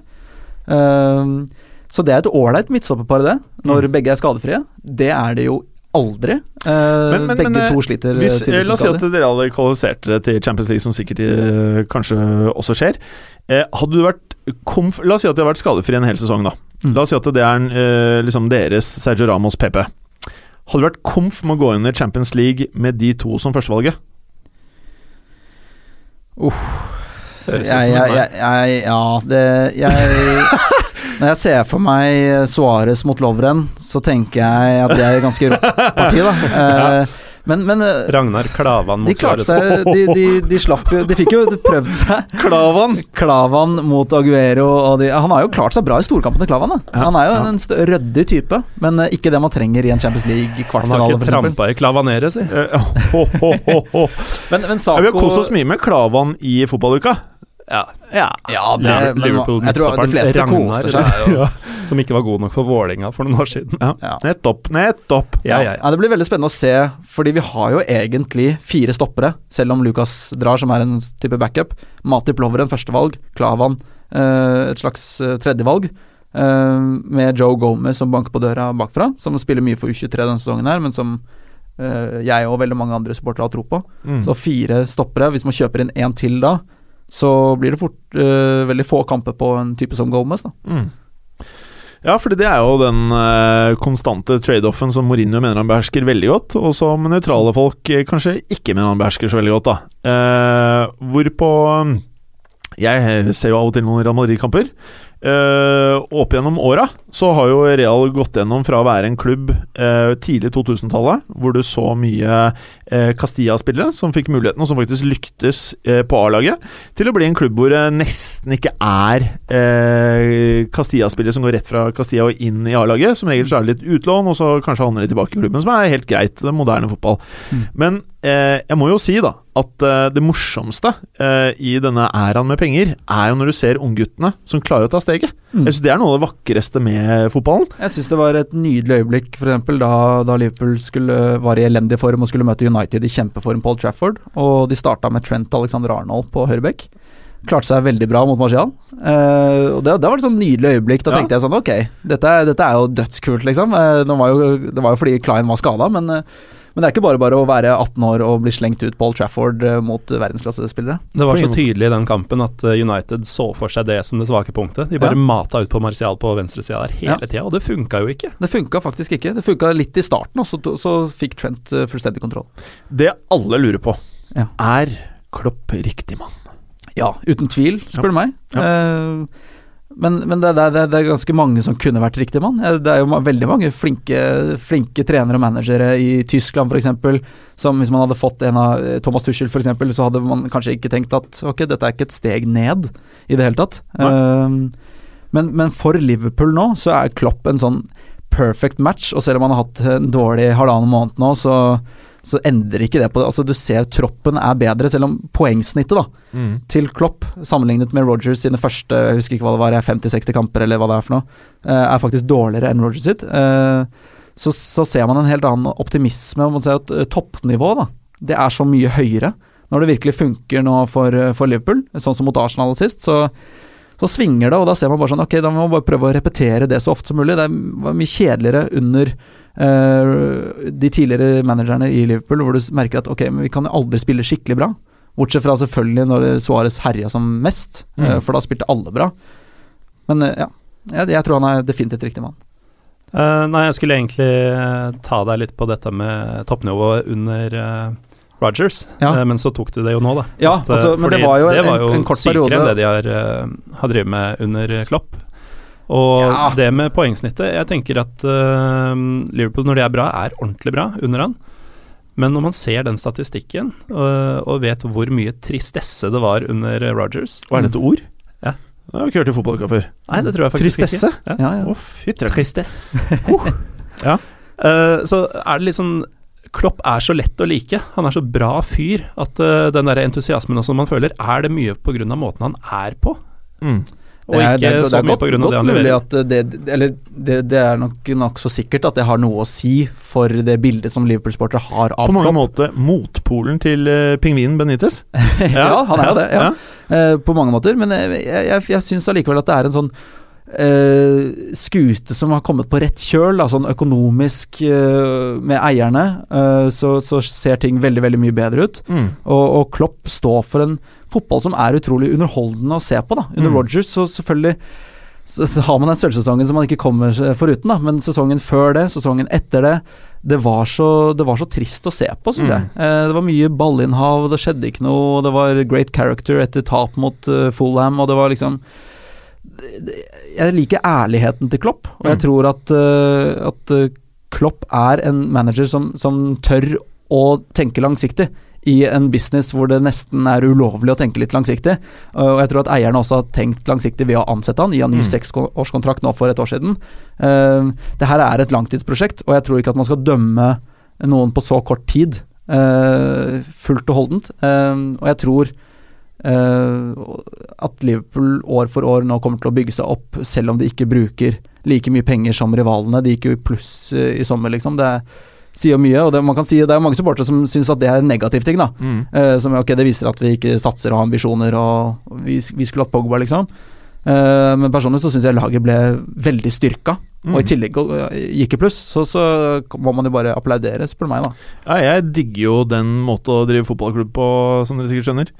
så det er et ålreit midtstopperpar, det, når Mm. begge er skadefrie. Det er det jo aldri. Men- men- begge men, to sliter Hvis, la oss si at dere hadde kvalifisert dere til Champions League, som sikkert kanskje også skjer. Eh, hadde du vært La oss si at de har vært skadefri en hel sesong, da. Mm. La oss si at det er eh, liksom deres Sergio Ramos PP. Hadde du vært komf med å gå inn i Champions League med de to som førstevalget? Uh, Jeg, jeg, jeg, jeg Ja, det jeg, Når jeg ser for meg Suárez mot Lovren, så tenker jeg at det er ganske rått parti, da. Eh, men, men eh, Ragnar Klavan de mot seg de, de, de slapp jo De fikk jo prøvd seg. Klavan! Klavan mot Aguero og de, Han har jo klart seg bra i storkampene, Klavan. Da. Ja, Han er jo ja. en ryddig type, men eh, ikke det man trenger i en Champions League Han har ikke trampa i klavanere, si. Men, men vi har kost oss mye med Klavan i fotballuka. Ja. Ja. Ja, det, Liverpool- men, Liverpool jeg tror de midtstopperen fleste Ragnar, koser seg. ja. Som ikke var god nok for Vålerenga for noen år siden. Ja. Ja. Nettopp. Nettopp. Ja, ja, ja. Nei, det blir veldig spennende å se, fordi vi har jo egentlig fire stoppere, selv om Lucas drar, som er en type backup. Matip Loveren førstevalg, Klavan eh, et slags eh, tredjevalg. eh, med Joe Gomez som banker på døra bakfra, som spiller mye for U23 denne sesongen her, men som eh, jeg og veldig mange andre supportere har tro på. Mm. Så fire stoppere. Hvis man kjøper inn én til da, så blir det fort uh, veldig få kamper på en type som Gomez, da. Mm. Ja, fordi det er jo den uh, konstante trade-offen som Mourinho mener han behersker veldig godt, og som nøytrale folk eh, kanskje ikke mener han behersker så veldig godt, da. Uh, hvorpå Jeg ser jo av og til noen Real Madrid-kamper. Uh, opp gjennom åra så har jo Real gått gjennom fra å være en klubb eh, tidlig 2000-tallet, hvor du så mye eh, Castilla-spillere som fikk muligheten, og som faktisk lyktes eh, på A-laget, til å bli en klubb hvor det nesten ikke er eh, Castilla-spillere som går rett fra Castilla og inn i A-laget. Som regel så er det litt utlån, og så kanskje havner de tilbake i klubben, som er helt greit. Det er moderne fotball. Mm. Men eh, jeg må jo si da at eh, det morsomste eh, i denne æraen med penger, er jo når du ser ungguttene som klarer å ta steget. Mm. Jeg synes Det er noe av det vakreste med fotballen. Jeg syns det var et nydelig øyeblikk for eksempel, da, da Liverpool skulle, var i elendig form og skulle møte United i kjempeform på Old Trafford. Og de starta med Trent Alexander Arnold på høyrebekk. Klarte seg veldig bra mot Marcial. Uh, og det, det var et sånn nydelig øyeblikk. Da Ja. tenkte jeg sånn Ok, dette, dette er jo dødskult, liksom. Uh, det, var jo, det var jo fordi Klein var skada, men, eh, men det er ikke bare bare å være 18 år og bli slengt ut på Old Trafford eh, mot verdensklassespillere. Det var så tydelig i den kampen at eh, United så for seg det som det svake punktet. De bare Ja. mata ut på Martial på venstresida der hele Ja. tida, og det funka jo ikke. Det funka faktisk ikke. Det funka litt i starten, og så, så fikk Trent eh, fullstendig kontroll. Det alle lurer på, Ja. er Klopp riktig mann? Ja, uten tvil, spør du meg. Ja. Eh, men men det, det, det, er ganske mange som kunne vært riktig mann. Det er jo veldig mange flinke, flinke trenere og managere i Tyskland f.eks. Som hvis man hadde fått en av eh, Thomas Tuchel f.eks., så hadde man kanskje ikke tenkt at ok, dette er ikke et steg ned i det hele tatt. Um, men, men for Liverpool nå, så er Klopp en sånn perfect match. Og selv om han har hatt en dårlig halvannen måned nå, så, så endrer ikke det på det. Altså, du ser troppen er bedre, selv om poengsnittet da til Klopp, sammenlignet med Rogers sine første jeg husker ikke hva det var, 50-60 kamper, eller hva det er for noe, eh, er faktisk dårligere enn Rogers sitt. Eh, Så, så ser man en helt annen optimisme Man ser at eh, toppnivået, da, det er så mye høyere. Når det virkelig funker nå for, for Liverpool, sånn som mot Arsenal sist, så, så svinger det, og da ser man bare sånn Ok, da må man bare prøve å repetere det så ofte som mulig. Det var mye kjedeligere under de tidligere managerne i Liverpool, hvor du merker at ok, men vi kan aldri spille skikkelig bra. Bortsett fra selvfølgelig når Suárez herja som mest, eh, Mm. for da spilte alle bra. Men eh, ja, jeg, jeg tror han er definitivt riktig mann. Uh, nei, jeg skulle egentlig eh, ta deg litt på dette med toppnivået under uh, Rogers, Ja. Eh, men så tok du det jo nå, da. Ja, At, eh, altså, men det var jo en, det var jo en, en kort sykere enn det de har, eh, har drevet med under Klopp. Og Ja. det med poengsnittet Jeg tenker at uh, Liverpool, når de er bra, er ordentlig bra under han. Men når man ser den statistikken, og, og vet hvor mye tristesse det var under Rogers Hva er det et ord? Ja. Jeg har ikke hørt i fotballuka før. Nei, det tror jeg faktisk Tristesse? ikke. Ja. Ja, ja. Oh, Tristesse? rakkeren. Tristesse. Ja. uh, så er det litt sånn Klopp er så lett å like. Han er så bra fyr at uh, den der entusiasmen og sånn man føler, er det mye av måten han er på. Mm. Og ikke så mye på grunn av det han mulig leverer. at det, eller det, det er nok nokså sikkert at det har noe å si for det bildet som Liverpool-sportere har av På mange Klopp. måter motpolen til uh, pingvinen Benitez. ja, han er jo det. Ja. Uh, på mange måter. Men jeg, jeg, jeg, jeg syns allikevel at det er en sånn Uh, skute som har kommet på rett kjøl, da, sånn økonomisk uh, med eierne, uh, så, så ser ting veldig veldig mye bedre ut. Mm. Og, og Klopp står for en fotball som er utrolig underholdende å se på. da Under Mm. Rodgers så selvfølgelig så har man den sølvsesongen som man ikke kommer foruten, da men sesongen før det, sesongen etter det det var så, det var så trist å se på, syns Mm. jeg. Eh, det var mye ballinnhav, det skjedde ikke noe, det var great character etter tap mot uh, Fulham, og det var liksom Jeg liker ærligheten til Klopp, og jeg Mm. tror at, uh, at eh, Klopp er en manager som, som tør å tenke langsiktig i en business hvor det nesten er ulovlig å tenke litt langsiktig. Og jeg tror at eierne også har tenkt langsiktig ved å ansette han, gi han ny Mm. seksårskontrakt nå for et år siden. Uh, det her er et langtidsprosjekt, og jeg tror ikke at man skal dømme noen på så kort tid eh, fullt og holdent. Eh, og jeg tror eh, at Liverpool år for år nå kommer til å bygge seg opp, selv om de ikke bruker like mye penger som rivalene. De gikk jo i pluss eh, i sommer, liksom. Det sier mye, og det, man kan si, det er mange supportere som syns at det er en negativ ting, da. Mm. Eh, som ok, det viser at vi ikke satser og har ambisjoner, og vi, vi skulle hatt Pogba, liksom. Eh, men personlig så syns jeg laget ble veldig styrka, Mm. og i tillegg eh, gikk i pluss. Så, så må man jo bare applaudere, spør du meg, da. Ja, jeg digger jo den måten å drive fotballklubb på, som dere sikkert skjønner.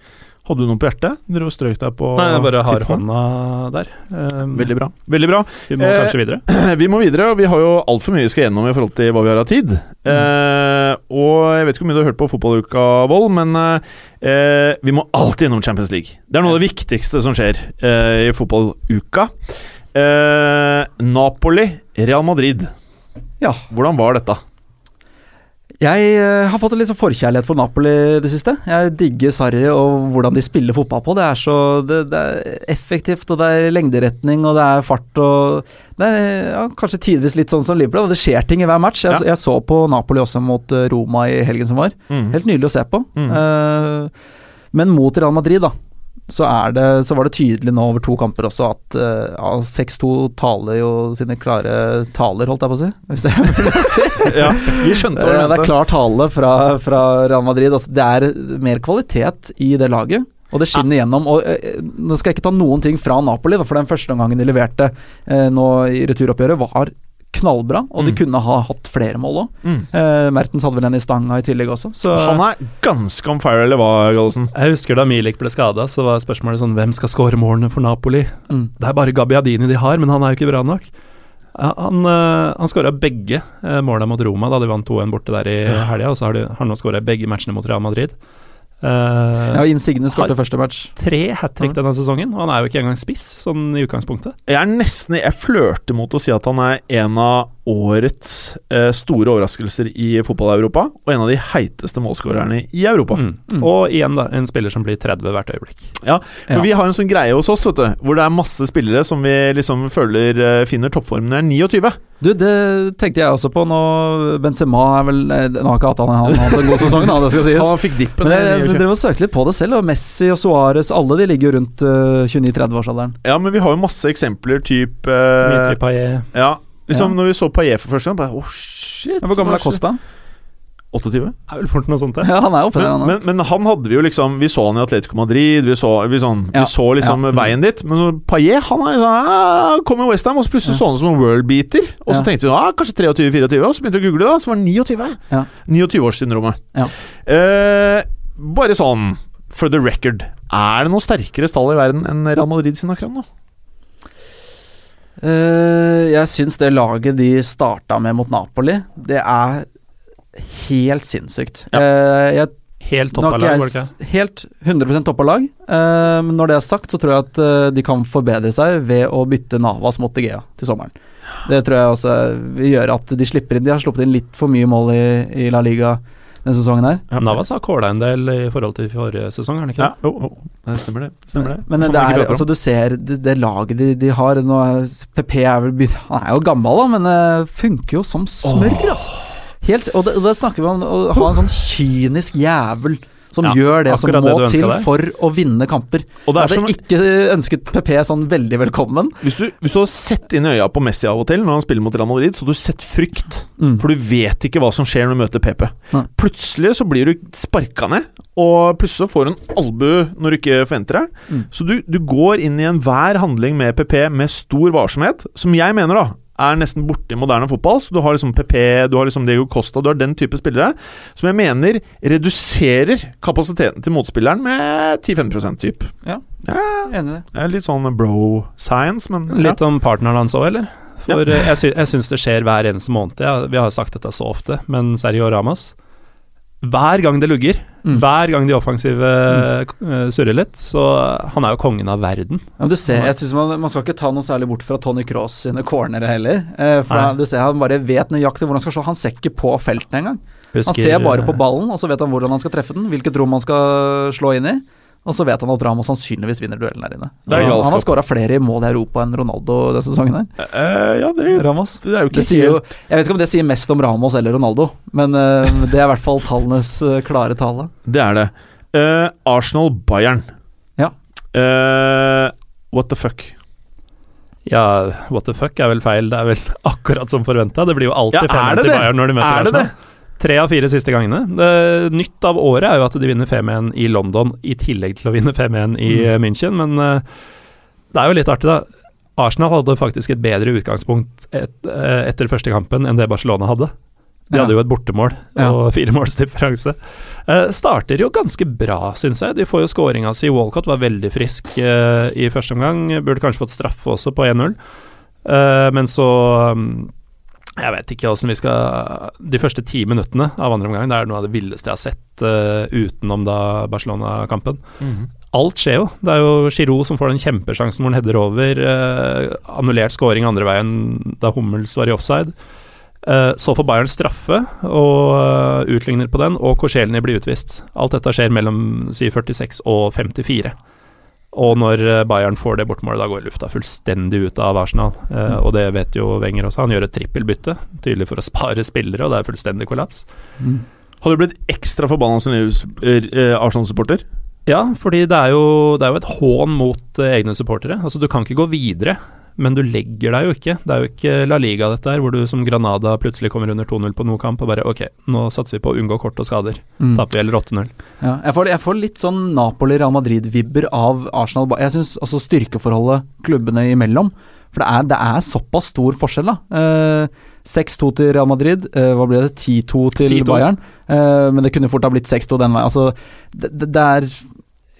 Hadde du noe på hjertet? Du strøk deg på Nei, jeg bare har tipsene? hånda der. Um, Veldig bra. Veldig bra. Vi må Eh, kanskje videre. Vi må videre, og vi har jo altfor mye vi skal gjennom i forhold til hva vi har av tid. Eh, og jeg vet ikke hvor mye du har hørt på Fotballuka, Vold, men eh, vi må alltid gjennom Champions League. Det er noe av det viktigste som skjer eh, i fotballuka. Eh, Napoli, Real Madrid. Ja. Hvordan var dette? Jeg eh, har fått en litt sånn forkjærlighet for Napoli i det siste. Jeg digger Sarri og hvordan de spiller fotball på. Det er så det, det er effektivt, og det er lengderetning, og det er fart og Det er ja, kanskje tidvis litt sånn som Liverpool. Det skjer ting i hver match. Jeg, Ja. jeg så på Napoli også mot eh, Roma i helgen som var. Mm. Helt nydelig å se på. Mm. Uh, men mot Real Madrid, da, så, det, så var det tydelig nå over to kamper også at uh, ja, 6-2 taler jo sine klare taler, holdt jeg på å si. Hvis det er mulig å si. Ja, vi skjønte hva Eh, Det er klar tale fra, fra Real Madrid. Altså, det er mer kvalitet i det laget. Og det skinner gjennom. Og, eh, nå skal jeg ikke ta noen ting fra Napoli, da, for den første omgangen de leverte eh, nå i returoppgjøret, var knallbra. Og de Mm. kunne ha hatt flere mål òg. Mm. Eh, Mertens hadde vel en i stanga i tillegg også. Så Han er ganske on fire, eller hva, Gallosen? Jeg husker da Milik ble skada, så var spørsmålet sånn Hvem skal skåre målene for Napoli? mm. Det er bare Gabbiadini de har, men han er jo ikke bra nok. Han, uh, han skåra begge uh, måla mot Roma da de vant 2-1 borte der i helga, og så har de, har han nå skåra begge matchene mot Real Madrid. Uh, Ja, Insigne skåret første match. tre hat trick denne sesongen, og han er jo ikke engang spiss, sånn i utgangspunktet. Jeg er nesten Jeg flørter mot å si at han er en av årets eh, store overraskelser i fotball-Europa, og en av de heiteste målskårerne i Europa. Mm. Mm. Og igjen, da, en spiller som blir 30 hvert øyeblikk. Ja, For Ja. vi har en sånn greie hos oss, vet du, hvor det er masse spillere som vi liksom føler eh, finner toppformen er 29. Du, det tenkte jeg også på nå. Benzema er vel eh, Nå har ikke hatt han, han har hatt en god sesong, da, det skal sies. Han fikk dippen. Men jeg, jeg 29. drev og søkte litt på det selv, og Messi og Suárez, alle de ligger jo rundt eh, 29-30-årsalderen. ja, men vi har jo masse eksempler, type eh, Dimitri Payet Ja, liksom Ja. når vi så Paillet for første gang, bare oh, shit. Hvor gammel er? Costa? 28? Er vel fort noe sånt, det. Ja, han er oppe der, Men, han men, men han hadde vi jo liksom Vi så han i Atletico Madrid, vi så, vi sånn, Ja, vi så liksom ja. veien dit. Men så Paillet han er liksom, ah, kom i Westham, og så plutselig så han ut som en worldbeater. Og så Ja. tenkte vi ah, kanskje 23-24, og så begynte vi å google, da, så var det 29. Ja. 29-årssyndromet. Ja. Eh, bare sånn for the record. Er det noe sterkere stall i verden enn Real Madrid sin akkurat nå? Eh, jeg syns det laget de starta med mot Napoli, det er helt sinnssykt. Ja. Eh, jeg Helt toppa lag, var det ikke? helt 100 toppa lag, eh, men når det er sagt, så tror jeg at de kan forbedre seg ved å bytte Navas mot Egea til sommeren. Det tror jeg også vil gjøre at de slipper inn De har sluppet inn litt for mye mål i, i La Liga denne sesongen her. Ja. Navas har kåla en del i forhold til forrige sesong, er han ikke Ja, det? jo, jo. Det stemmer det. Stemmer det. Men men det er, altså du ser det, det laget de, de har nå PP er vel begynt Han er jo gammel, da, men uh, funker jo som smør, altså. Helt, og, det, og da snakker vi om å ha en sånn kynisk jævel som Ja, gjør det som må det til deg. for å vinne kamper. Og det Jeg hadde som, ikke ønsket PP sånn veldig velkommen. hvis, du, hvis du hadde sett inn i øya på Messi av og til når han spiller mot Real Madrid, så hadde du sett frykt. Mm. For du vet ikke hva som skjer når du møter PP. Ja. Plutselig så blir du sparka ned, og plutselig så får du en albue når du ikke forventer det. Mm. Så du, du går inn i enhver handling med PP med stor varsomhet, som jeg mener da er nesten borte i moderne fotball. Så du har liksom PP, du har liksom Diego Costa, du har den type spillere som jeg mener reduserer kapasiteten til motspilleren med 10-15% typ. Enig i det. Det er litt sånn bro science, men ja. Litt om partneren hans òg, eller? For ja. jeg, sy jeg syns det skjer hver eneste måned. Ja, vi har sagt dette så ofte, men Sergio Ramos Hver gang det lugger, Mm. hver gang de offensive mm. surrer litt, så han er jo kongen av verden. Ja, du ser, jeg synes man, man skal ikke ta noe særlig bort fra Tony Cross sine cornere heller. Eh, for Nei. du ser, han bare vet nøyaktig hvordan han skal slå. Han ser ikke på feltet engang. Han ser bare på eh, ballen, og så vet han hvordan han skal treffe den, hvilket rom han skal slå inn i. Og så vet han at Ramos sannsynligvis vinner duellen der inne. Det han, har skåra flere mål i Europa enn Ronaldo denne sesongen her. uh, ja, det, Ramos. det er jo ikke Det sier jo, helt jeg vet ikke om det sier mest om Ramos eller Ronaldo, men uh, det er i hvert fall tallenes uh, klare tale. Det er det. Eh, Arsenal-Bayern. Ja. Eh, what the fuck? Ja, what the fuck er vel feil. Det er vel akkurat som forventa. Det blir jo alltid ja, 5-1 til? Bayern når de møter Er det Arsenal. Tre av fire siste gangene. Det, nytt av året er jo at de vinner 5-1 i London, i tillegg til å vinne 5-1 i Mm. eh, München, men eh, det er jo litt artig, da. Arsenal hadde faktisk et bedre utgangspunkt et, eh, etter første kampen enn det Barcelona hadde. De hadde jo et bortemål og firemålsdifferanse. Uh. Starter jo ganske bra, syns jeg. De får jo skåringa si. Walcott var veldig frisk uh, i første omgang. Burde kanskje fått straffe også på 1-0. uh, men så um, Jeg vet ikke åssen vi skal De første ti minuttene av andre omgang, det er noe av det villeste jeg har sett uh, utenom da Barcelona-kampen. Alt skjer jo. Det er jo Giroud som får den kjempesjansen hvor han header over. Uh, annullert scoring andre veien da Hummels var i offside. Uh, så får Bayern straffe og utligner på den, og Korselny blir utvist. Alt dette skjer mellom si 46 og 54. Og når eh, Bayern får det bortmålet, da går lufta fullstendig ut av Arsenal. Eh, og det vet jo Wenger også. Han gjør et trippelbytte, tydelig for å spare spillere, og det er fullstendig kollaps. Har du blitt ekstra forbanna som eh, Arsenal-supporter? Ja, fordi det er jo, det er jo et hån mot eh, egne supportere. Altså, du kan ikke gå videre, men du legger deg jo ikke. Det er jo ikke La Liga dette her, hvor du som Granada plutselig kommer under 2-0 på noen kamp og bare ok, nå satser vi på å unngå kort og skader. Mm. Taper vi eller 8-0. Ja, jeg, får, jeg får litt sånn Napoli-Real Madrid-vibber av Arsenal. Jeg syns altså styrkeforholdet klubbene imellom For det er, det er såpass stor forskjell, da. Eh, 6-2 til Real Madrid. Eh, hva ble det? 10-2 til 10-2. Bayern. Eh, men det kunne fort ha blitt 6-2 den veien. Altså, det, det er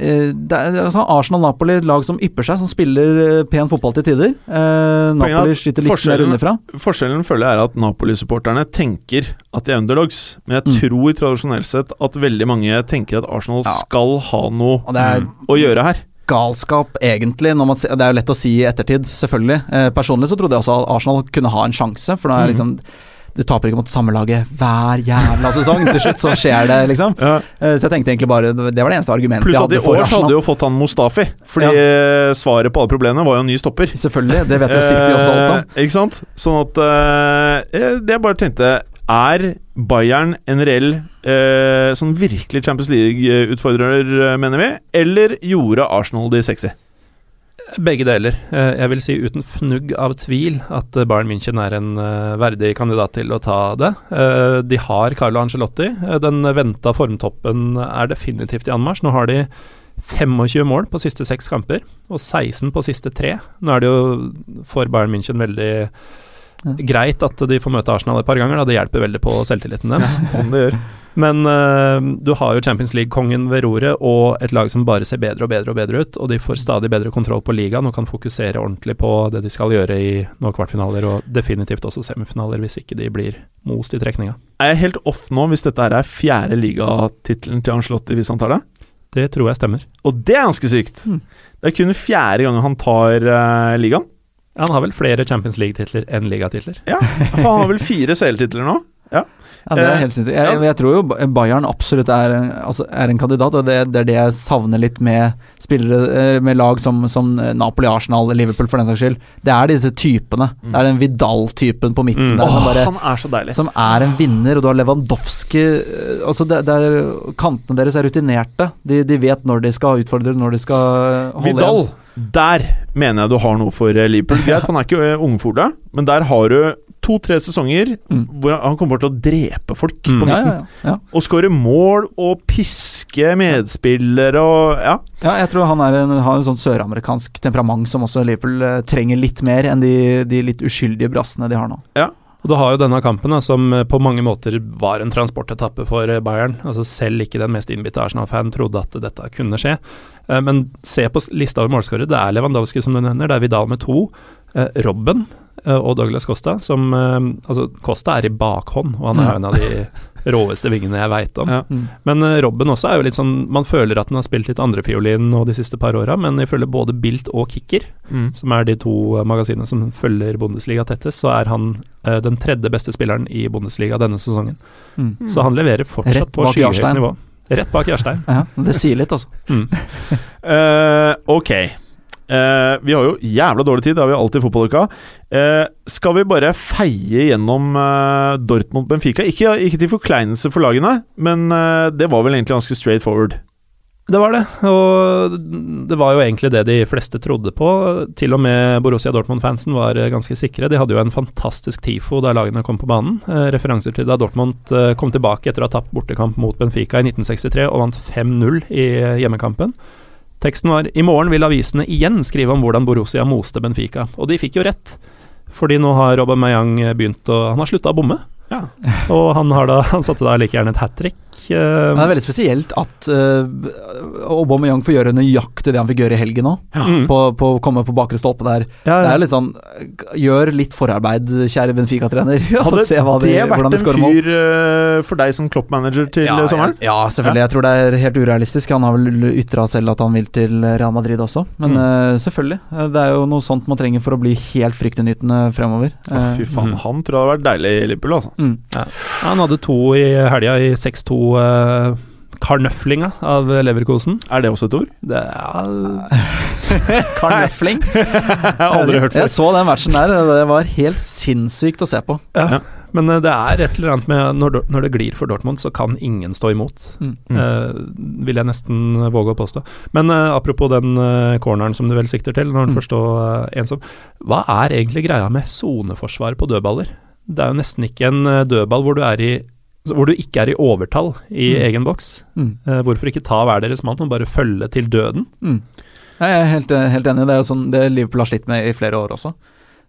eh, det altså Arsenal-Napoli, et lag som ypper seg, som spiller eh, pen fotball til tider. Eh, Napoli skyter litt mer underfra. Forskjellen føler jeg er at Napoli-supporterne tenker at de er underdogs, men jeg Mm. tror tradisjonelt sett at veldig mange tenker at Arsenal Ja. skal ha noe er å gjøre her. galskap, egentlig. Man, det er jo lett å si i ettertid, selvfølgelig. Eh, personlig så trodde jeg også at Arsenal kunne ha en sjanse, for nå er liksom liksom Du taper ikke mot samme laget hver jævla sesong. Til slutt så skjer det, liksom. Ja. Eh, så jeg tenkte egentlig bare Det var det eneste argumentet Pluss at i år så hadde jo fått han Mustafi, fordi ja. svaret på alle problemene var jo en ny stopper. Selvfølgelig. Det vet jo City også alt om. Eh, ikke sant? Sånn at eh, Det jeg bare tenkte Er Bayern en reell eh, sånn virkelig Champions League-utfordrer, eh, mener vi? Eller gjorde Arsenal de sexy? Begge deler. Eh, Jeg vil si uten fnugg av tvil at eh, Bayern München er en eh, verdig kandidat til å ta det. De har Carlo Angelotti. Den venta formtoppen er definitivt i anmarsj. Nå har de 25 mål på siste seks kamper, og 16 på siste tre. Nå er det jo for Bayern München veldig Ja. greit at de får møte Arsenal et par ganger, da. Det hjelper veldig på selvtilliten deres. Om det gjør. Men uh, du har jo Champions League-kongen ved roret og et lag som bare ser bedre og bedre og bedre ut, og de får stadig bedre kontroll på ligaen og kan fokusere ordentlig på det de skal gjøre i nå kvartfinaler, og definitivt også semifinaler, hvis ikke de blir most i trekninga. Er jeg helt off nå hvis dette her er fjerde ligatittelen til Ancelotti hvis han tar det? Det tror jeg stemmer. Og det er ganske sykt. Mm. Det er kun fjerde gang han tar uh, ligaen. Han har vel flere Champions League-titler enn ligatitler. Ja, for han har vel fire CL-titler nå. Ja, det er Eh, helt sinnssykt. Jeg, jeg tror jo Bayern absolutt er, altså, er en kandidat, og det, det er det jeg savner litt med spillere eh, med lag som, som Napoli, Arsenal, Liverpool for den saks skyld. Det er disse typene. Det er den Vidal-typen på midten Mm. der som, bare, han er så deilig. som er en vinner, og du har Lewandowski eh, altså det, det er, Kantene deres er rutinerte. De, de vet når de skal utfordre, når de skal holde Vidal, igjen. Der mener jeg du har noe for eh, Liverpool. Greit, han er ikke eh, ungfole, men der har du to-tre sesonger Mm. hvor han kommer til å drepe folk Mm. på Ja, midten. ja, ja, ja. Og skåre mål og piske medspillere og Ja. Ja, jeg tror han en, har en sånn søramerikansk temperament som også Liverpool eh, trenger litt mer enn de, de litt uskyldige brassene de har nå. Og du har jo denne kampen da, som eh, på mange måter var en transportetappe for eh, Bayern. Altså Selv ikke den mest innbitte Arsenal-fan trodde at dette kunne skje. Eh, Men se på lista over målskårere. Det er Lewandowski som du nevner, det er Vidal med to. Robben og Douglas Costa, som Altså, Costa er i bakhånd, og han er en av de råeste vingene jeg veit om. Ja. Men uh, Robben også er jo litt sånn Man føler at han har spilt litt andrefiolin nå de siste par åra, men ifølge både Bilt og Kicker, Mm. som er de to eh, magasinene som følger Bundesliga tettest, så er han uh, den tredje beste spilleren i Bundesliga denne sesongen. Mm. Så han leverer fortsatt Rett på skyhøyt nivå. Rett bak Jarstein. Ja, det sier litt, altså. Mm. Eh, ok. Eh, vi har jo jævla dårlig tid, det har vi alltid i fotballuka. Eh, skal vi bare feie gjennom eh, Dortmund-Benfica? Ikke, ikke til forkleinelse for lagene, men eh, det var vel egentlig ganske straight forward. Det var det, og det var jo egentlig det de fleste trodde på. Til og med Borussia Dortmund-fansen var eh, ganske sikre. De hadde jo en fantastisk TIFO da lagene kom på banen. Eh, referanser til da Dortmund kom tilbake etter å ha tapt bortekamp mot Benfica i 1963 og vant 5-0 i hjemmekampen. Teksten var I morgen vil avisene igjen skrive om hvordan Borussia moste Benfica. Og de fikk jo rett. Fordi nå har Aubameyang begynt å Han har slutta å bomme. Ja. Og han, har da, han satte da like gjerne et hat trick. Eh, Men det er veldig spesielt at uh, Aubameyang får gjøre nøyaktig det han fikk gjøre i helgen òg. Ja. På, på å komme på bakre stolpe der. Ja, Det er litt sånn Gjør litt forarbeid, kjære Benfica-trener. og Hadde se hva de, det hvordan vært de en fyr eh, for deg som Klopp-manager til Ja, eh, sommeren? Ja, ja, selvfølgelig. Jeg tror det er helt urealistisk. Han har vel ytra selv at han vil til Real Madrid også. Men Mm. uh, selvfølgelig. Eh, Det er jo noe sånt man trenger for å bli helt fryktinngytende fremover. Oh, fy faen, Mm. han tror jeg hadde vært deilig i Liverpool, altså. Mm. Han hadde to i helga i 6-2 uh, karnøflinga av Leverkosen. Er det også et ord? Det er Karnøfling. Jeg har aldri hørt før. Jeg så den matchen der, det var helt sinnssykt å se på. Men eh, det er et eller annet med når, når det glir for Dortmund, så kan ingen stå imot. Mm. Eh, vil jeg nesten våge å påstå. Men eh, apropos den eh, corneren som du vel sikter til, når han Mm. først står uh, ensom. Hva er egentlig greia med soneforsvar på dødballer? Det er jo nesten ikke en eh, dødball hvor du er i hvor du ikke er i overtall i Mm. egen boks. Mm. Uh, hvorfor ikke ta hver deres mann, men bare følge til døden? Mm. Jeg er helt, helt enig. Det er jo sånn det Liverpool har slitt med i flere år også.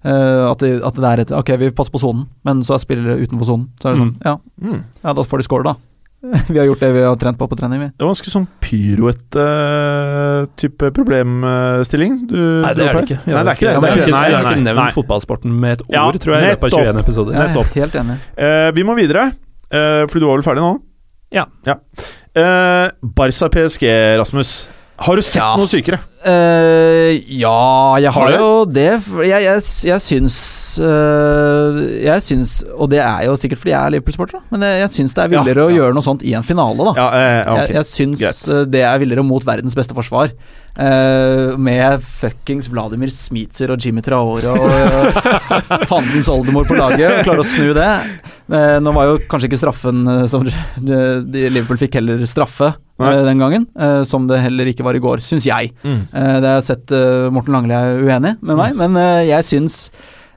Uh, at, det, at det er et Ok, vi passer på sonen, men så er spillere utenfor sonen. Så er det sånn, Mm. ja, Mm. ja, da får de score, da. vi har gjort det vi har trent på på trening, vi. Det var ganske sånn pyroet-type problemstilling du Nei, det er det ikke. Nei, det er ikke det. Jeg har er ikke ikke, nevnt fotballsporten med et ord, Ja, tror jeg, i løpet av nettopp. 21 episoder. Nettopp. Ja, helt enig. Uh, vi må videre, uh, for du var vel ferdig nå? Ja. Eh, Barca PSG, Rasmus. Har du sett Ja. noe sykere? Uh, ja, jeg har Har jo det. Jeg, jeg, jeg syns uh, Jeg syns Og det er jo sikkert fordi jeg er Liverpool-sporter, men jeg, jeg syns det er villere Ja, å gjøre noe sånt i en finale, da. Ja, eh, ok. Jeg, jeg syns eh, det er villere mot verdens beste forsvar. Eh, med fuckings Vladimir Smitser og Jimmy Traore og uh, fandens oldemor på laget, og klarer å snu det. Uh, nå var jo kanskje ikke straffen som Liverpool fikk heller straffe den gangen, som det heller ikke var i går, syns jeg. Mm. Det har jeg sett Morten Langli er uenig med meg, men eh, jeg syns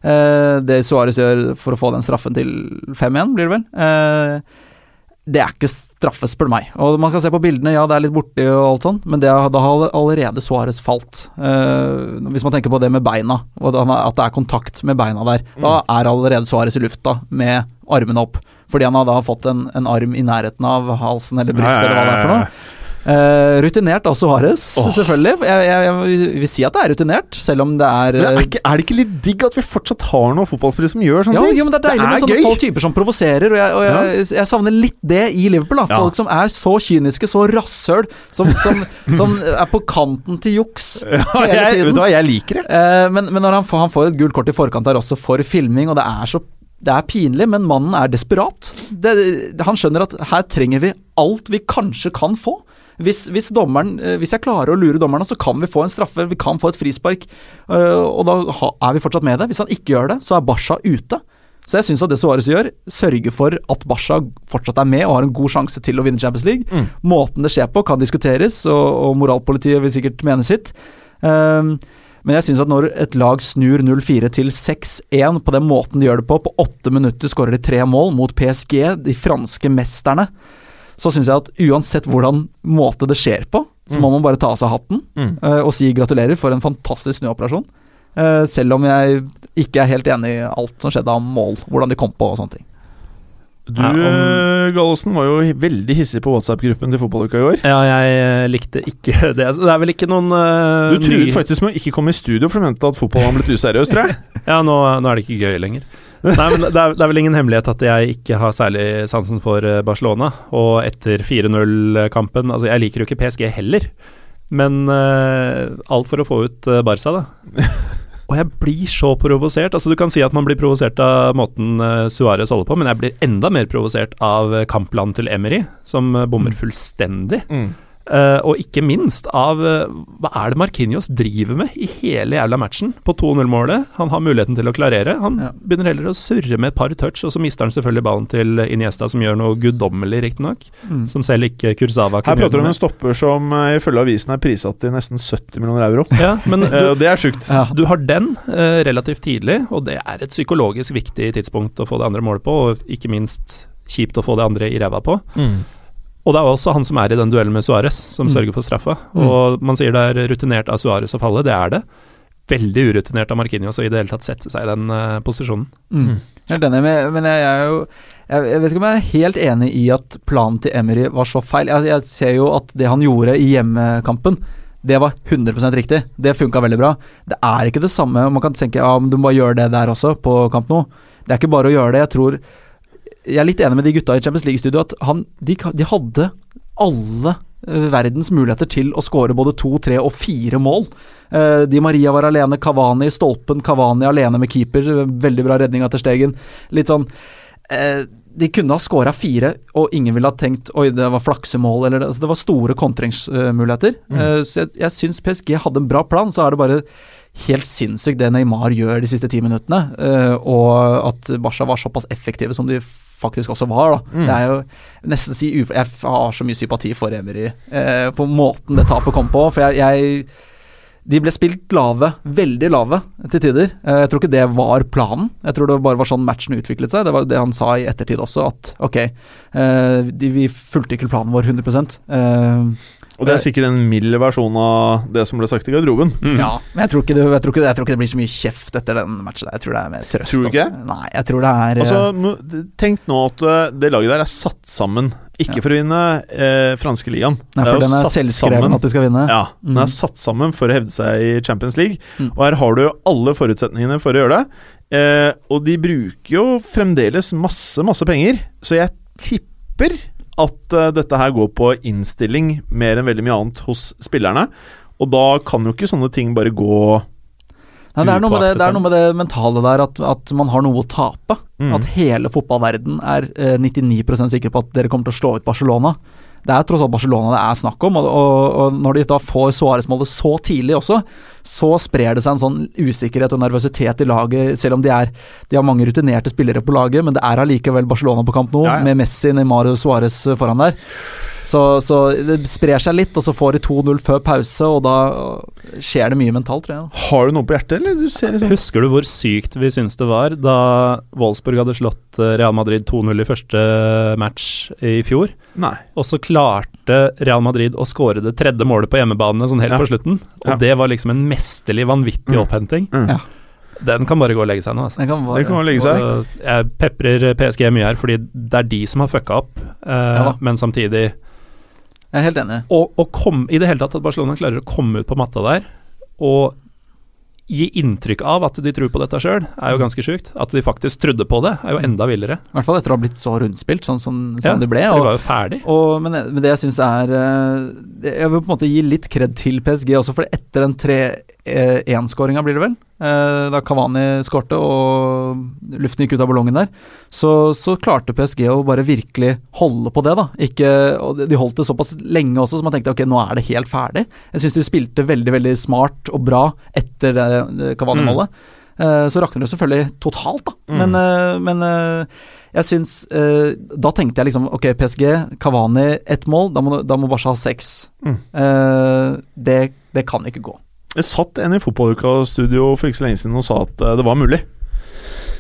det Suárez gjør for å få den straffen til 5-1, blir det vel, det er ikke straffe, spør meg. Og man kan se på bildene, ja det er litt borti og alt sånn, men det, da har allerede Suárez falt. Uh, hvis man tenker på det med beina, og at det er kontakt med beina der, da er allerede Suárez i lufta med armene opp. Fordi han har da fått en, en arm i nærheten av halsen eller brystet, eller hva det er for noe. Eh, rutinert også Suárez, oh. selvfølgelig. Jeg, jeg, jeg vil si at det er rutinert, selv om det er Men er, eh, ikke, er det ikke litt digg at vi fortsatt har noen fotballspillere som gjør sånne ja, ting? Jo, men det er deilig med sånne folk typer som provoserer, og, jeg, og jeg, jeg savner litt det i Liverpool. da Ja. Folk som er så kyniske, så rasshøl, som, som, som er på kanten til juks Ja, hele tiden. vet du hva, jeg liker det. Uh, men, men når han får, han får et gult kort i forkant der også for filming, og det er så det er pinlig, men mannen er desperat. Det, han skjønner at her trenger vi alt vi kanskje kan få. Hvis, hvis, dommeren, eh, hvis jeg klarer å lure dommeren, så kan vi få en straffe, vi kan få et frispark. eh, og da er vi fortsatt med det. Hvis han ikke gjør det, så er Basha ute. Så jeg syns at det Suárez gjør, sørger for at Basha fortsatt er med og har en god sjanse til å vinne Champions League. Mm. Måten det skjer på, kan diskuteres, og, og moralpolitiet vil sikkert mene sitt. Um, men jeg syns at når et lag snur 0-4 til 6-1 på den måten de gjør det på, på åtte minutter skårer de tre mål mot PSG, de franske mesterne, så syns jeg at uansett hvordan måte det skjer på, så må man bare ta av seg hatten Mm. uh, og si gratulerer for en fantastisk snuoperasjon. Uh, selv om jeg ikke er helt enig i alt som skjedde av mål, hvordan de kom på og sånne ting. Du, eh, Gallosen, var jo veldig hissig på WhatsApp-gruppen til fotballuka i år. Ja, jeg likte ikke det. Det er vel ikke noen Du uh, truet faktisk med å ikke komme i studio, for du mente at fotballen var blitt useriøs, tror jeg. Ja, nå, nå er det ikke gøy lenger. Nei, men det er, det er vel ingen hemmelighet at jeg ikke har særlig sansen for eh, Barcelona. Og etter 4-0-kampen Altså, jeg liker jo ikke PSG heller, men uh, alt for å få ut eh, Barca, da. Og jeg blir så provosert. Altså, du kan si at man blir provosert av måten uh, Suárez holder på, men jeg blir enda mer provosert av kampplanen til Emery, som bommer fullstendig. Eh, og ikke minst av uh, hva er det Marquinhos driver med i hele jævla matchen på 2-0-målet. Han har muligheten til å klarere. Han Ja. begynner heller å surre med et par touch, og så mister han selvfølgelig ballen til Iniesta, som gjør noe guddommelig, riktignok. Som selv ikke Kurzava Her kunne prater du om en stopper som uh, ifølge avisen er prissatt til nesten 70 millioner euro. Ja, men du, det er sjukt. Ja. du har den relativt tidlig, og det er et psykologisk viktig tidspunkt å få det andre målet på, og ikke minst kjipt å få det andre i ræva på. Og det er også han som er i den duellen med Suárez, som Mm. sørger for straffa. Mm. Og man sier det er rutinert av Suárez å falle, det er det. Veldig urutinert av Marquinhos å i det hele tatt sette seg i den uh, posisjonen. Mm. Helt enig, men, men jeg, jeg er jo jeg, jeg vet ikke om jeg er helt enig i at planen til Emery var så feil. Jeg, jeg ser jo at det han gjorde i hjemmekampen, det var 100% riktig. Det funka veldig bra. Det er ikke det samme Man kan tenke ja, men du må bare gjøre det der også, på kamp nå. Det er ikke bare å gjøre det. Jeg tror Jeg er litt enig med de gutta i Champions League-studio at han, de, de hadde alle eh, verdens muligheter til å skåre både to, tre og fire mål. Eh, Di Maria var alene, Kavani i stolpen, Kavani alene med keeper. Veldig bra redning etter Stegen. Litt sånn eh, De kunne ha skåra fire, og ingen ville ha tenkt Oi, det var flaksemål, eller det, altså, det var store kontringsmuligheter. Eh, så jeg, jeg syns PSG hadde en bra plan, så er det bare helt sinnssykt det Neymar gjør de siste ti minuttene, eh, og at Barca var såpass effektive som de faktisk også var. da. Mm. Det er jo nesten si uf Jeg har så mye sympati for Emery eh, på måten det tapet kom på. For jeg, jeg De ble spilt lave, veldig lave til tider. Eh, jeg tror ikke det var planen. Jeg tror det bare var sånn matchen utviklet seg. Det var det han sa i ettertid også, at ok, eh, de, vi fulgte ikke planen vår 100 eh, Og det er sikkert en mild versjon av det som ble sagt i garderoben. Ja, men jeg tror, ikke det, jeg, tror ikke det, jeg tror ikke det blir så mye kjeft etter den matchen. Jeg tror det er mer trøst. Tror du ikke? altså. Nei, jeg tror det er Altså, eh, Tenk nå at eh, det laget der er satt sammen, ikke Ja. for å vinne eh, franske ligaen. Nei, for er den er selvskreven sammen- at de skal vinne. Ja, den er Mm. satt sammen for å hevde seg i Champions League. Mm. Og her har du alle forutsetningene for å gjøre det. Eh, og de bruker jo fremdeles masse, masse penger, så jeg tipper at eh, dette her går på innstilling mer enn veldig mye annet hos spillerne. Og da kan jo ikke sånne ting bare gå Nei, det, er noe med det, det er noe med det mentale der at, at man har noe å tape. Mm. At hele fotballverden er eh, 99% sikker på at dere kommer til å slå ut Barcelona. Det er tross alt Barcelona det er snakk om, og, og, og når de da får Suárez-målet så tidlig også, så sprer det seg en sånn usikkerhet og nervøsitet i laget, selv om de, er, de har mange rutinerte spillere på laget, men det er allikevel Barcelona på kamp nå, Ja, ja. med Messi, Neymar og Suárez foran der. Så, så det sprer seg litt, og så får de 2-0 før pause, og da skjer det mye mentalt, tror jeg. Har du noe på hjertet, eller? Du ser liksom Husker du hvor sykt vi syns det var da Wolfsburg hadde slått eh, Real Madrid 2-0 i første match i fjor? Nei. Og så klarte Real Madrid å skåre det tredje målet på hjemmebane sånn helt Ja. på slutten. Og Ja. det var liksom en mesterlig, vanvittig Mm. opphenting. Mm. Ja. Den kan bare gå og legge seg nå, altså. Den kan bare, Den kan legge seg. Jeg peprer PSG mye her, fordi det er de som har fucka opp, eh, Ja men samtidig Jeg er helt enig. Og, og kom, i det hele tatt at Barcelona klarer å komme ut på matta der og gi inntrykk av at de tror på dette sjøl, er jo ganske sjukt. At de faktisk trodde på det, er jo enda villere. I hvert fall etter å ha blitt så rundspilt, sånn som som Ja, det ble. Og, de var jo ferdig. Og, men, det, men det jeg syns er eh, Jeg vil på en måte gi litt kred til PSG også, for etter den 3-1-skåringa, blir det vel, eh, da Kavani skårte og luften gikk ut av ballongen der, så, så klarte PSG å bare virkelig holde på det, da. Ikke, og de holdt det såpass lenge også, så man tenkte ok, nå er det helt ferdig. Jeg syns de spilte veldig, veldig smart og bra etter Kavani-målet. Eh, Så rakner det selvfølgelig totalt, da. Mm. Men, eh, men eh, jeg syns eh, Da tenkte jeg liksom Ok, PSG, Kavani ett mål, da må, da må Barca ha seks. Mm. Eh, det, det kan ikke gå. Det satt en i fotballuka-studio for ikke så lenge siden og sa at eh, det var mulig.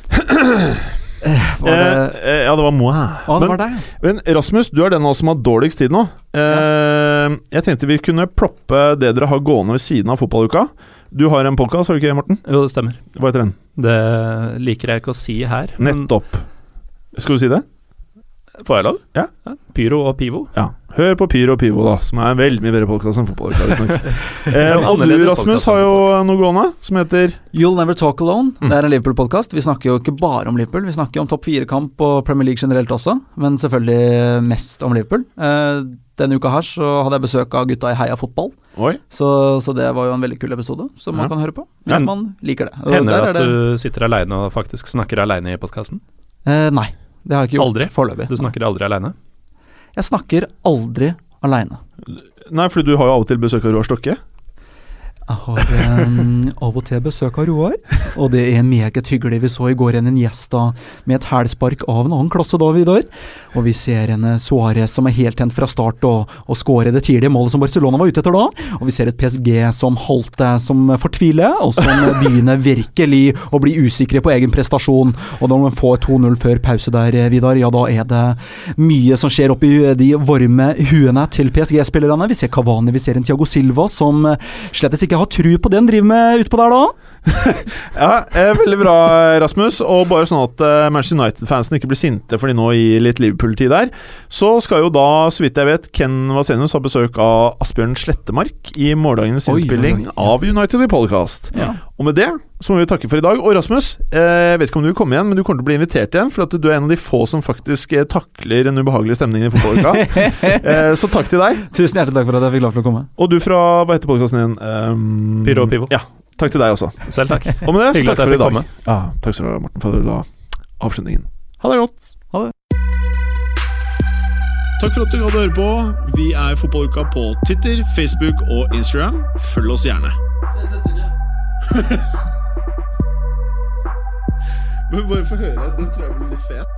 Var det, Eh, eh, ja, det var moi. å, det Men, var deg. men Rasmus, du er den av oss som har dårligst tid nå. Eh, Jeg tenkte vi kunne ploppe det dere har gående ved siden av fotballuka. Du har en podkast, har du ikke Morten? Jo, det stemmer. Hva heter den? Det liker jeg ikke å si her. men- Nettopp. Skal du si det? Får jeg lov? Ja. Pyro og Pivo. Ja. Hør på Pyro og Pivo, da, som er en veldig mye bedre podkast enn fotball visstnok. eh, og du, Rasmus, har jo noe gående som heter You'll Never Talk Alone. Mm. Det er en Liverpool-podkast. Vi snakker jo ikke bare om Liverpool, vi snakker jo om topp fire-kamp og Premier League generelt også, men selvfølgelig mest om Liverpool. Eh, denne uka her så hadde jeg besøk av gutta i Heia Fotball, Oi. så, så det var jo en veldig kul episode som man kan høre på, hvis Men- man liker det. Og Hender det at du sitter aleine og faktisk snakker aleine i podkasten? Eh, nei, det har jeg ikke gjort Aldri? foreløpig. Du snakker aldri aleine? Jeg snakker aldri aleine. Nei, for du har jo av og til besøk av Roar Stokke. Jeg har um, av og til besøk av Roar, og det er meget hyggelig. Vi så i går en gjest da med et hælspark av en annen klasse, da, Vidar. Og vi ser en eh, Suárez som er helt tent fra start og, og skårer det tidlige målet som Barcelona var ute etter da. Og vi ser et PSG som halter, som fortviler, og som begynner virkelig å bli usikre på egen prestasjon. Og når man får 2-0 før pause der, eh, Vidar, ja da er det mye som skjer oppi de varme huene til PSG-spillerne. Vi ser Cavani, vi ser en Thiago Silva som slett slettes ikke har tru på det han driver med utpå der da. Ja, eh, Veldig bra, Rasmus. Og bare sånn at eh, Manchester United-fansen ikke blir sinte for de nå gir litt Liverpool-tid der, så skal jo da, så vidt jeg vet, Ken Vasenius ha besøk av Asbjørn Slettemark i morgendagens innspilling oi, oi, ja. av United i podcast. Ja. Og med det så må vi takke for i dag. Og Rasmus, eh, jeg vet ikke om du vil komme igjen, men du kommer til å bli invitert igjen, for at du er en av de få som faktisk takler en ubehagelig stemning i fotballuka. eh, så takk til deg. Tusen hjertelig takk for at jeg fikk lov til å komme. Og du fra Hva heter podkasten din? Um, Pyro og Pivo. Ja. Takk til deg også. Selv takk. Og med det, så Hyggelig takk at jeg for i dag. komme. Ja, takk skal du ha, Morten, for la avslutningen. Ha det godt. Takk for at du hadde høre på. Vi er Fotballuka på Twitter, Facebook og Instagram. Følg oss gjerne. Men bare få høre. Den tror jeg blir litt fet.